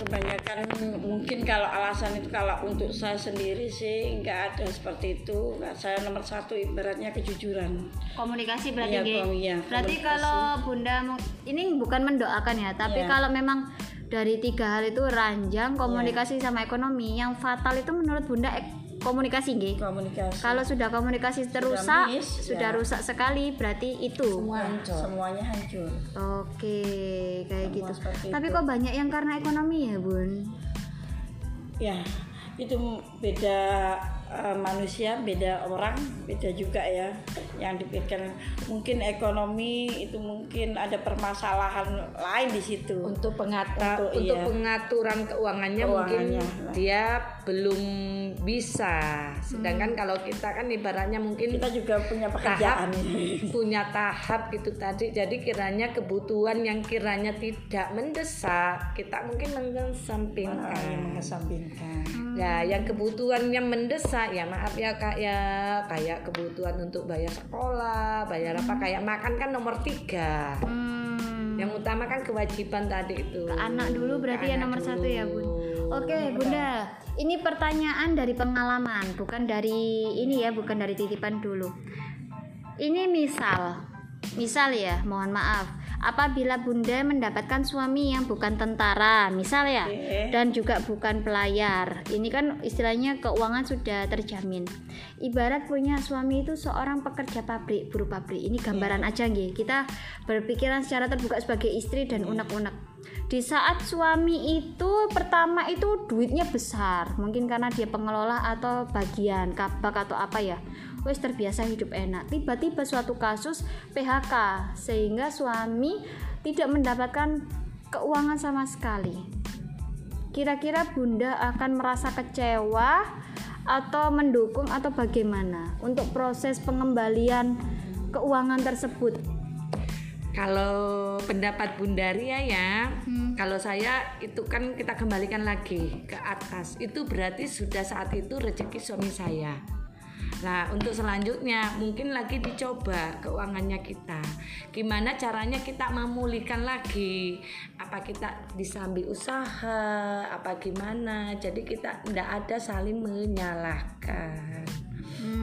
kebanyakan mungkin kalau alasan itu kalau untuk saya sendiri sih nggak ada seperti itu Nggak, saya nomor satu ibaratnya kejujuran komunikasi berarti Iya, kom- iya, berarti komunikasi. kalau bunda ini bukan mendoakan ya tapi Iya. kalau memang dari tiga hal itu ranjang komunikasi sama ekonomi. Yang fatal itu menurut bunda ek- komunikasi Ge? komunikasi. Kalau sudah komunikasi terusak miss, sudah ya. rusak sekali berarti itu. Nah, semuanya hancur. Oke kayak Semua gitu. seperti tapi itu. kok banyak yang karena ekonomi ya bun? Ya itu beda eh, manusia beda orang beda juga ya yang dipikirkan mungkin ekonomi itu mungkin ada permasalahan lain di situ untuk pengata Untuk, untuk iya. pengaturan keuangannya, mungkin Keuangannya. dia belum bisa. Sedangkan kalau kita kan ibaratnya mungkin kita juga punya pekerjaan. punya tahap itu tadi. Jadi kiranya kebutuhan yang kiranya tidak mendesak kita mungkin Ah, mengesampingkan. Yang mengesampingkan Ya, yang kebutuhan yang mendesak ya maaf ya kak ya. Kayak kebutuhan untuk bayar sekolah, bayar apa kayak makan kan nomor tiga. hmm. Yang utama kan kewajiban tadi itu. Ke anak dulu berarti Ke ya nomor satu ya bun. Dulu. oke bunda ini pertanyaan dari pengalaman bukan dari ini ya bukan dari titipan dulu. Ini misal misal ya mohon maaf. Apabila bunda mendapatkan suami yang bukan tentara misal ya Oke. dan juga bukan pelayar. Ini kan istilahnya keuangan sudah terjamin. Ibarat punya suami itu seorang pekerja pabrik buruh pabrik. Ini gambaran aja nggih. Kita berpikiran secara terbuka sebagai istri dan unek-unek di saat suami itu pertama itu duitnya besar. Mungkin karena dia pengelola atau bagian kabak atau apa ya. Wes terbiasa hidup enak. Tiba-tiba suatu kasus PHK sehingga suami tidak mendapatkan keuangan sama sekali. Kira-kira bunda akan merasa kecewa atau mendukung atau bagaimana untuk proses pengembalian keuangan tersebut Kalau pendapat Bundaria ya, Hmm. kalau saya itu kan kita kembalikan lagi ke atas. Itu berarti sudah saat itu rezeki suami saya. Nah, untuk selanjutnya mungkin lagi dicoba keuangannya kita. Gimana caranya kita memulihkan lagi? Apa kita disambi usaha? Apa gimana? Jadi kita tidak ada saling menyalahkan.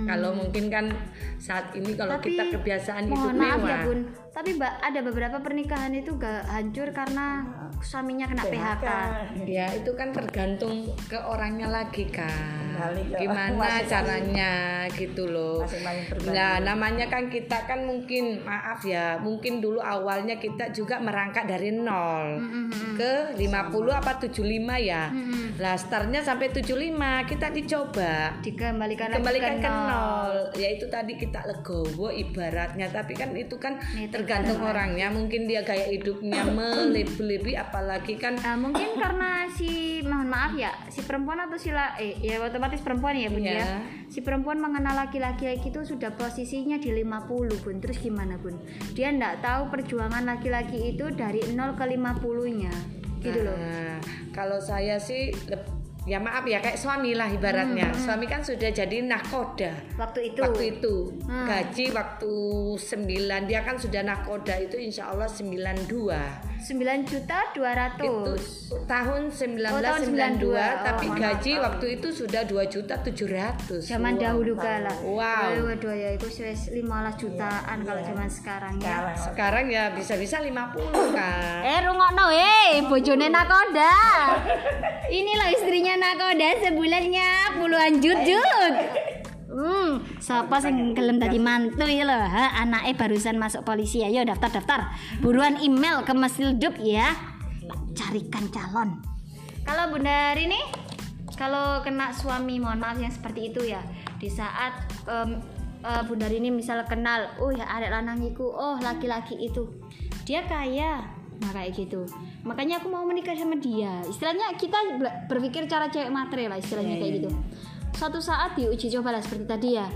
Kalau mungkin kan saat ini kalau kita kebiasaan hidup maaf mewah. ya bun tapi ba- ada beberapa pernikahan itu gak hancur karena suaminya kena PHK, Ya itu kan tergantung ke orangnya lagi kan. Gimana caranya gitu loh. Nah namanya kan kita kan mungkin maaf ya mungkin dulu awalnya kita juga merangkak dari nol ke 50 apa 75 ya. Lah startnya sampai 75 kita dicoba. Dikembalikan kembalikan ke ke nol. nol. Ya itu tadi kita legowo ibaratnya. Tapi kan itu kan Nih, tergantung orangnya. Mungkin dia gaya hidupnya melebih-lebih apalagi kan Nah, mungkin karena si mohon maaf ya si perempuan atau si la, eh ya otomatis perempuan ya bun Iya. ya si perempuan mengenal laki-laki itu sudah posisinya di 50 bun. Terus gimana bun? Dia ndak tahu perjuangan laki-laki itu dari 0 ke 50 nya gitu loh. Nah, kalau saya sih ya maaf ya kayak suami lah ibaratnya. Suami kan sudah jadi nakoda. waktu itu Waktu itu Hmm. gaji waktu 9 dia kan sudah nakoda itu insya Allah 92 9 juta 200 itu tahun 1992 Oh, tahun 92. tapi Oh, gaji waktu itu sudah 2 juta 700 zaman dahulu kala Wow. Waduh, waduh ya itu wis 15 jutaan kalau zaman sekarang ya sekarang ya bisa-bisa 50 kan Eh rungokno eh bojone nakoda. Ini loh istrinya nakoda sebulannya puluhan jut-jut. Hmm, siapa sing gelem tadi mantu ya loh? Anaknya barusan masuk polisi ayo daftar-daftar. Buruan email ke Mesildup ya. Carikan calon. Kalau Bunda Rini kalau kena suami mohon maaf yang seperti itu ya di saat em, eh, Bunda Rini misal kenal oh ya ada lanangiku oh laki-laki itu dia kaya nah kayak gitu makanya aku mau menikah sama dia. Istilahnya kita ber- berpikir cara cewek matre lah istilahnya kayak gitu. suatu saat diuji coba lah seperti tadi ya.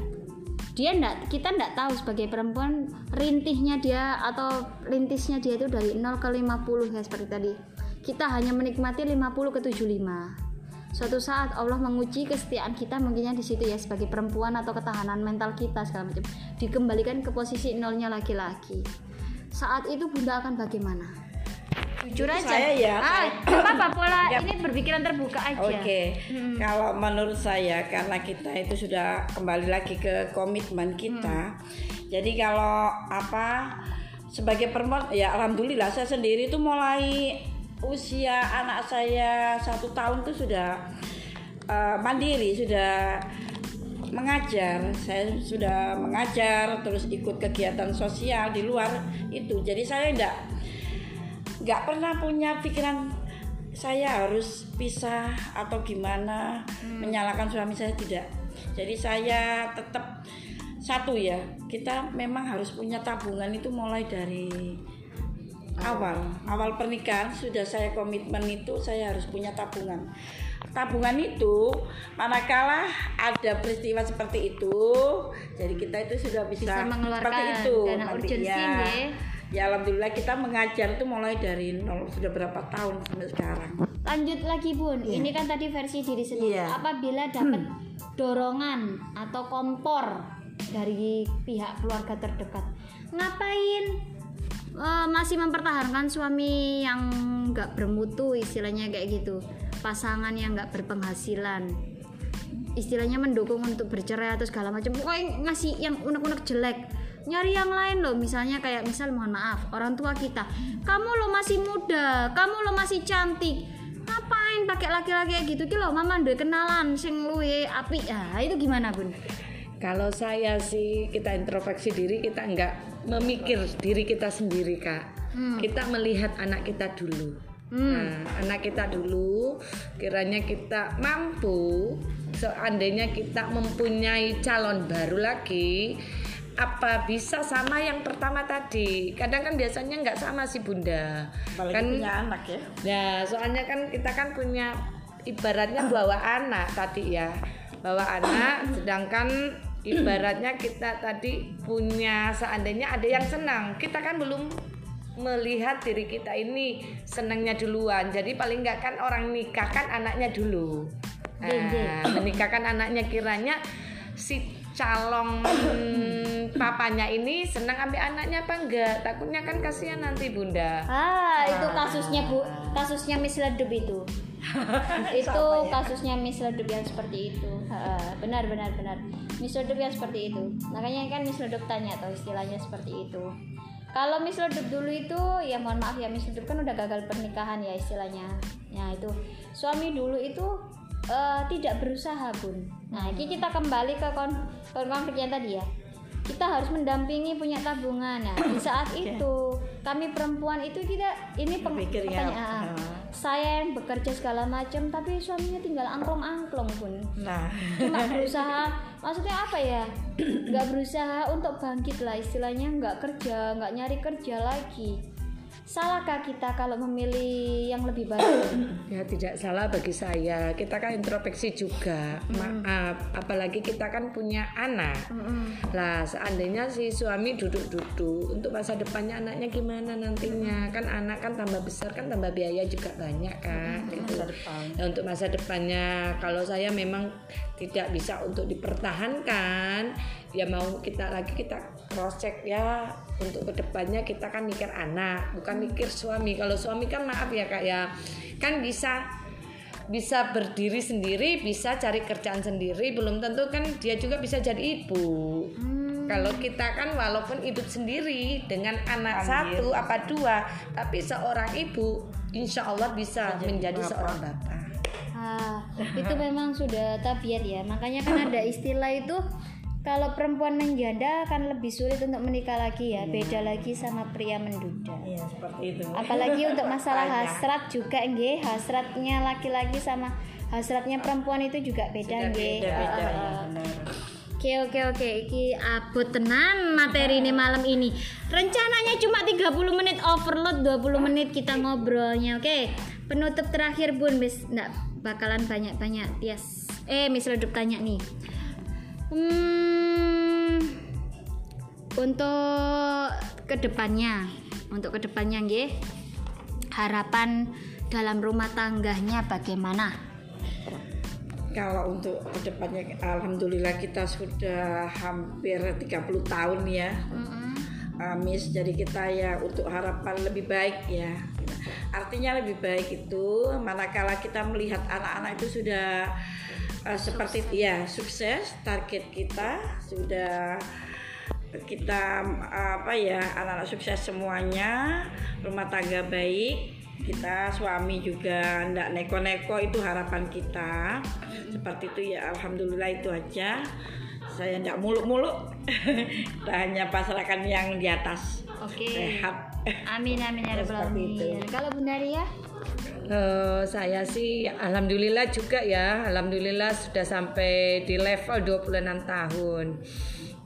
Dia ndak kita ndak tahu sebagai perempuan rintihnya dia atau rintisnya dia itu dari 0 ke 50 ya seperti tadi. Kita hanya menikmati 50 ke 75 suatu saat Allah menguji kesetiaan kita mungkinnya di situ ya sebagai perempuan atau ketahanan mental kita segala macam. Dikembalikan ke posisi nolnya laki-laki. Saat itu bunda akan bagaimana jujur aja saya ya, ah, apa-apa pola Yap. ini berpikiran terbuka aja Oke, Hmm. kalau menurut saya karena kita itu sudah kembali lagi ke komitmen kita. Jadi kalau apa sebagai perempuan ya alhamdulillah saya sendiri itu mulai usia anak saya satu tahun tuh sudah eh, mandiri sudah mengajar saya sudah mengajar terus ikut kegiatan sosial di luar itu jadi saya enggak nggak pernah punya pikiran saya harus pisah atau gimana menyalahkan suami saya tidak. Jadi saya tetap satu ya kita memang harus punya tabungan itu mulai dari awal. awal. Pernikahan sudah saya komitmen itu saya harus punya tabungan. Tabungan itu manakala ada peristiwa seperti itu jadi kita itu sudah bisa, Bisa mengeluarkan seperti itu. dana nanti urgensi, ya. ya. Ya alhamdulillah kita mengajar itu mulai dari nol sudah berapa tahun sampai sekarang. lanjut lagi bun. Ini kan tadi versi diri sendiri. Iya. apabila dapat dorongan atau kompor dari pihak keluarga terdekat ngapain eh, masih mempertahankan suami yang nggak bermutu istilahnya kayak gitu? Pasangan yang nggak berpenghasilan. Istilahnya mendukung untuk bercerai atau segala macam. Pokoknya ngasih yang unek-unek jelek nyari yang lain loh misalnya kayak misal mohon maaf orang tua kita kamu lo masih muda kamu lo masih cantik ngapain pakai laki-laki kayak gitu? Ki lo mama udah kenalan sing luwe api. Ya itu gimana bun? Kalau saya sih kita introspeksi diri kita nggak memikir diri kita sendiri kak. Kita melihat anak kita dulu. Nah, anak kita dulu kiranya kita mampu seandainya kita mempunyai calon baru lagi apa bisa sama yang pertama tadi kadang kan biasanya nggak sama sih bunda Apalagi kan punya anak ya. Nah, soalnya kan kita kan punya ibaratnya bawa anak tadi ya. Bawa anak sedangkan ibaratnya kita tadi punya seandainya ada yang senang. Kita kan belum melihat diri kita ini senangnya duluan. Jadi paling nggak kan orang nikahkan anaknya dulu. Nah, menikahkan anaknya kiranya si calon papanya ini senang ambil anaknya apa enggak? Takutnya kan kasihan nanti bunda. Ah itu kasusnya bu. Kasusnya Miss Ledup itu. Itu kasusnya Miss Ledup yang seperti itu. Ha, benar benar benar. Miss Ledup yang seperti itu. Makanya kan Miss Ledup tanya tuh istilahnya seperti itu. Kalau Miss Ledup dulu itu ya mohon maaf ya Miss Ledup kan udah gagal pernikahan ya istilahnya. Ya itu. Suami dulu itu eh, tidak berusaha bun. Nah ini kita kembali ke kon kon- konflik yang tadi ya. Kita harus mendampingi punya tabungan. Nah di saat itu kami perempuan itu tidak ini peng- Pikirnya, pertanyaan. Ah. saya yang bekerja segala macam tapi suaminya tinggal angklong-angklong pun Nah, cuma berusaha. Maksudnya apa ya? Nggak berusaha untuk bangkit lah istilahnya. Nggak kerja nggak nyari kerja lagi salahkah kita kalau memilih yang lebih baik Ya tidak salah bagi saya. Kita kan introspeksi juga. Maaf, apalagi kita kan punya anak. Lah, seandainya si suami duduk-duduk untuk masa depannya anaknya gimana nantinya? Kan anak kan tambah besar kan tambah biaya juga banyak kan. gitu. Nah, untuk masa depannya kalau saya memang tidak bisa untuk dipertahankan, ya mau kita lagi kita cross check ya. Untuk ke depannya kita kan mikir anak bukan mikir suami. Kalau suami kan maaf ya kak ya. Kan bisa bisa berdiri sendiri bisa cari kerjaan sendiri. Belum tentu kan dia juga bisa jadi ibu. Kalau kita kan walaupun hidup sendiri dengan anak satu apa dua tapi seorang ibu insya Allah bisa menjadi seorang bapak. Ah, itu memang sudah tabiat ya. Makanya kan ada istilah itu kalau perempuan menjanda kan lebih sulit untuk menikah lagi ya. Beda lagi sama pria menduda. Iya seperti itu. Apalagi untuk masalah hasrat juga nggih, hasratnya laki-laki sama hasratnya perempuan itu juga beda nggih. Beda-beda Ah, ya ah. benar. Oke oke oke iki abot tenan materi ini malam ini. Rencananya cuma 30 menit overload 20 menit kita ngobrolnya. Oke. Penutup terakhir Bun, Miss enggak bakalan banyak-banyak Tias. Eh, Miss Redup tanya nih. Hmm, untuk ke depannya, untuk ke depannya nggih, harapan dalam rumah tangganya bagaimana? Kalau untuk ke depannya, alhamdulillah kita sudah hampir 30 tahun ya, uh, Miss. Jadi kita ya untuk harapan lebih baik ya. Artinya lebih baik itu manakala kita melihat anak-anak itu sudah uh, seperti ya sukses, target kita sudah kita apa ya anak-anak sukses semuanya, rumah tangga baik, kita suami juga ndak neko-neko itu harapan kita. Seperti itu ya alhamdulillah itu aja. Saya ndak muluk-muluk. Kita hanya pasrahkan yang di atas. Oke. sehat Amin amin ya rabbal Seperti itu. alamin. Kalau Bunda Ria? Eh, saya sih alhamdulillah juga ya alhamdulillah sudah sampai di level 26 tahun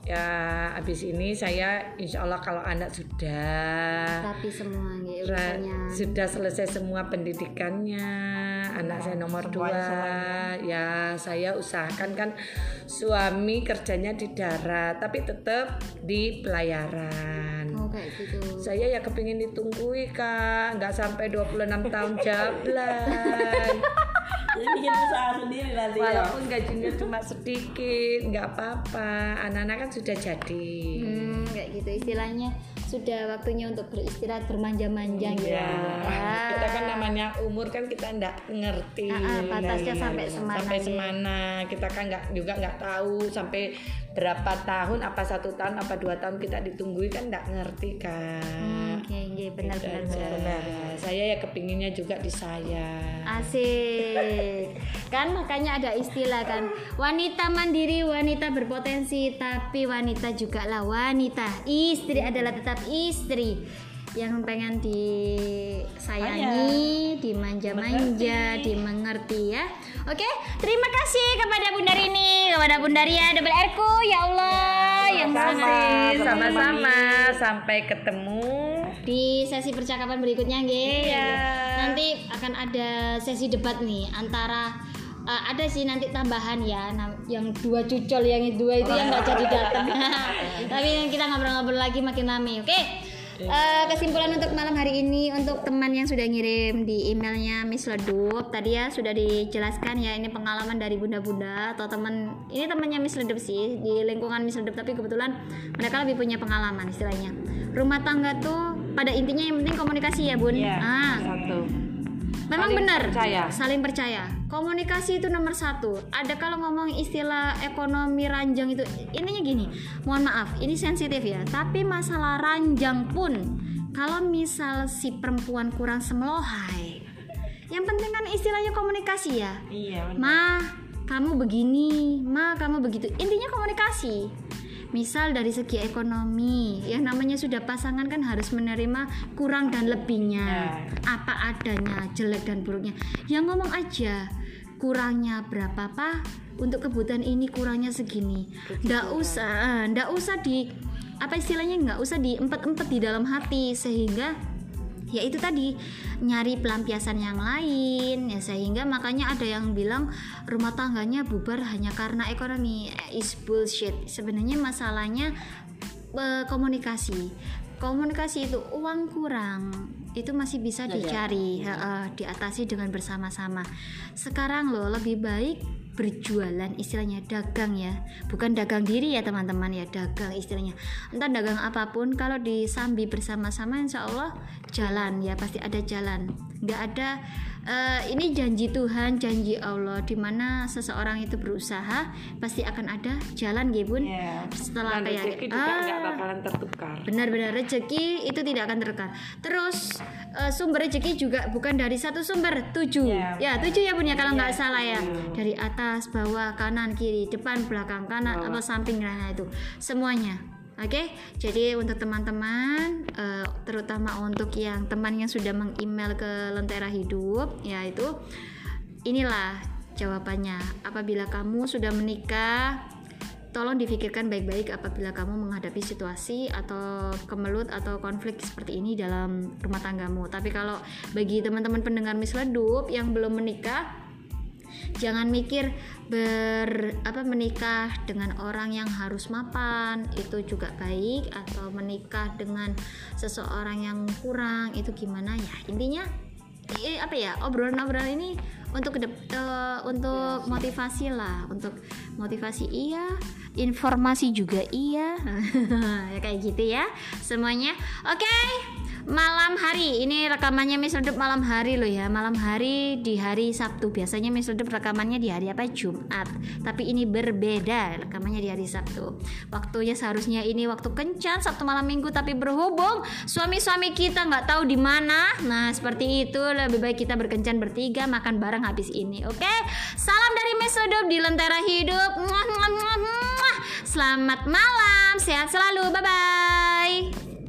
ya habis ini saya insya Allah kalau anak sudah Tapi semua urusannya. sudah selesai semua pendidikannya anak saya nomor dua. ya saya usahakan kan suami kerjanya di darat tapi tetap di pelayaran. Oh kayak gitu. saya ya kepingin ditunggui kak. Nggak sampai 26 tahun jablan jadi bikin usaha sendiri nanti ya? Walaupun gajinya cuma sedikit nggak apa-apa. Anak-anak kan sudah jadi. Hmm, kayak gitu istilahnya sudah waktunya untuk beristirahat bermanja-manja gitu. Ya, Ya. kita kan namanya umur kan kita ndak ngerti Ah, ah, batasnya Nah, sampai semana sampai ya. semana kita kan nggak juga nggak tahu sampai berapa tahun apa satu tahun apa dua tahun kita ditunggui kan nggak ngerti kan Hmm, Oke, nggih, benar Gitu benar aja. benar. saya ya kepinginnya juga disayang Asik. Kan makanya ada istilah kan, wanita mandiri, wanita berpotensi, tapi wanita juga lah wanita. Istri adalah tetap istri yang pengen disayangi, dimanja-manja, dimengerti ya. Oke, terima kasih kepada Bunda Rini, kepada Bunda Ria double R ku ya Allah yang sangat sama-sama sampai ketemu di sesi percakapan berikutnya nggih. Iya. Nanti akan ada sesi debat nih antara uh, ada sih nanti tambahan ya yang dua cucol yang dua itu yang nggak jadi datang. Tapi kita ngobrol-ngobrol lagi makin rame. Oke. Eh, kesimpulan untuk malam hari ini untuk teman yang sudah ngirim di emailnya Miss Ledup tadi ya sudah dijelaskan ya ini pengalaman dari bunda-bunda atau teman ini temannya Miss Ledup sih di lingkungan Miss Ledup tapi kebetulan mereka lebih punya pengalaman istilahnya. Rumah tangga tuh pada intinya yang penting komunikasi ya bun. Iya, ah. satu memang Saling benar. percaya. saling percaya. Komunikasi itu nomor satu. Ada kalau ngomong istilah ekonomi ranjang itu intinya gini. Mohon maaf ini sensitif ya. Tapi masalah ranjang pun kalau misal si perempuan kurang semelohai yang penting kan istilahnya komunikasi ya. Iya Ma, kamu begini, Ma, kamu begitu. Intinya komunikasi. Misal dari segi ekonomi, yang namanya sudah pasangan kan harus menerima kurang dan lebihnya, apa adanya, jelek dan buruknya. Yang ngomong aja, kurangnya berapa pak? Untuk kebutuhan ini kurangnya segini. Ndak usah, ndak usah di apa istilahnya nggak usah diempet-empet di dalam hati sehingga ya itu tadi nyari pelampiasan yang lain ya sehingga makanya ada yang bilang rumah tangganya bubar hanya karena ekonomi. Is bullshit. Sebenarnya masalahnya eh, komunikasi. Komunikasi itu uang kurang. Itu masih bisa dicari heeh, diatasi dengan bersama-sama. Sekarang loh lebih baik berjualan istilahnya dagang ya. Bukan dagang diri ya teman-teman ya dagang istilahnya. Entah dagang apa pun kalau disambi bersama-sama insya Allah jalan ya pasti ada jalan nggak ada eh, ini janji Tuhan janji Allah di mana seseorang itu berusaha pasti akan ada jalan ya bun Ya. setelah Dan kayak rezeki juga Ah. bakalan tertukar. Benar-benar rezeki itu tidak akan tertukar. Terus eh, sumber rezeki juga bukan dari satu sumber, tujuh. Ya, Ya, tujuh ya punya kalau nggak Iya, salah ya. tujuh. Dari atas, bawah, kanan, kiri, depan, belakang, kanan atau samping nah itu semuanya. Oke, jadi untuk teman-teman, eh, terutama untuk yang teman yang sudah meng-email ke Lentera Hidup, yaitu inilah jawabannya. Apabila kamu sudah menikah, tolong difikirkan baik-baik apabila kamu menghadapi situasi atau kemelut atau konflik seperti ini dalam rumah tanggamu. Tapi kalau bagi teman-teman pendengar misledup yang belum menikah, jangan mikir ber apa menikah dengan orang yang harus mapan. Itu juga baik. Atau menikah dengan seseorang yang kurang. Itu gimana ya? Intinya eh, apa ya? Obrolan-obrolan ini untuk eh, untuk motivasi lah. Untuk motivasi iya informasi juga iya. Ya kayak gitu ya semuanya. Oke malam hari ini rekamannya Miss Redup malam hari loh ya. Malam hari di hari Sabtu. Biasanya Miss Redup rekamannya di hari apa? Jumat. Tapi ini berbeda rekamannya di hari Sabtu. Waktunya seharusnya ini waktu kencan Sabtu malam minggu tapi berhubung suami-suami kita nggak tahu di mana. Nah seperti itu lebih baik kita berkencan bertiga makan bareng habis ini oke? Salam dari Miss Redup di Lentera Hidup. Selamat malam sehat selalu. Bye bye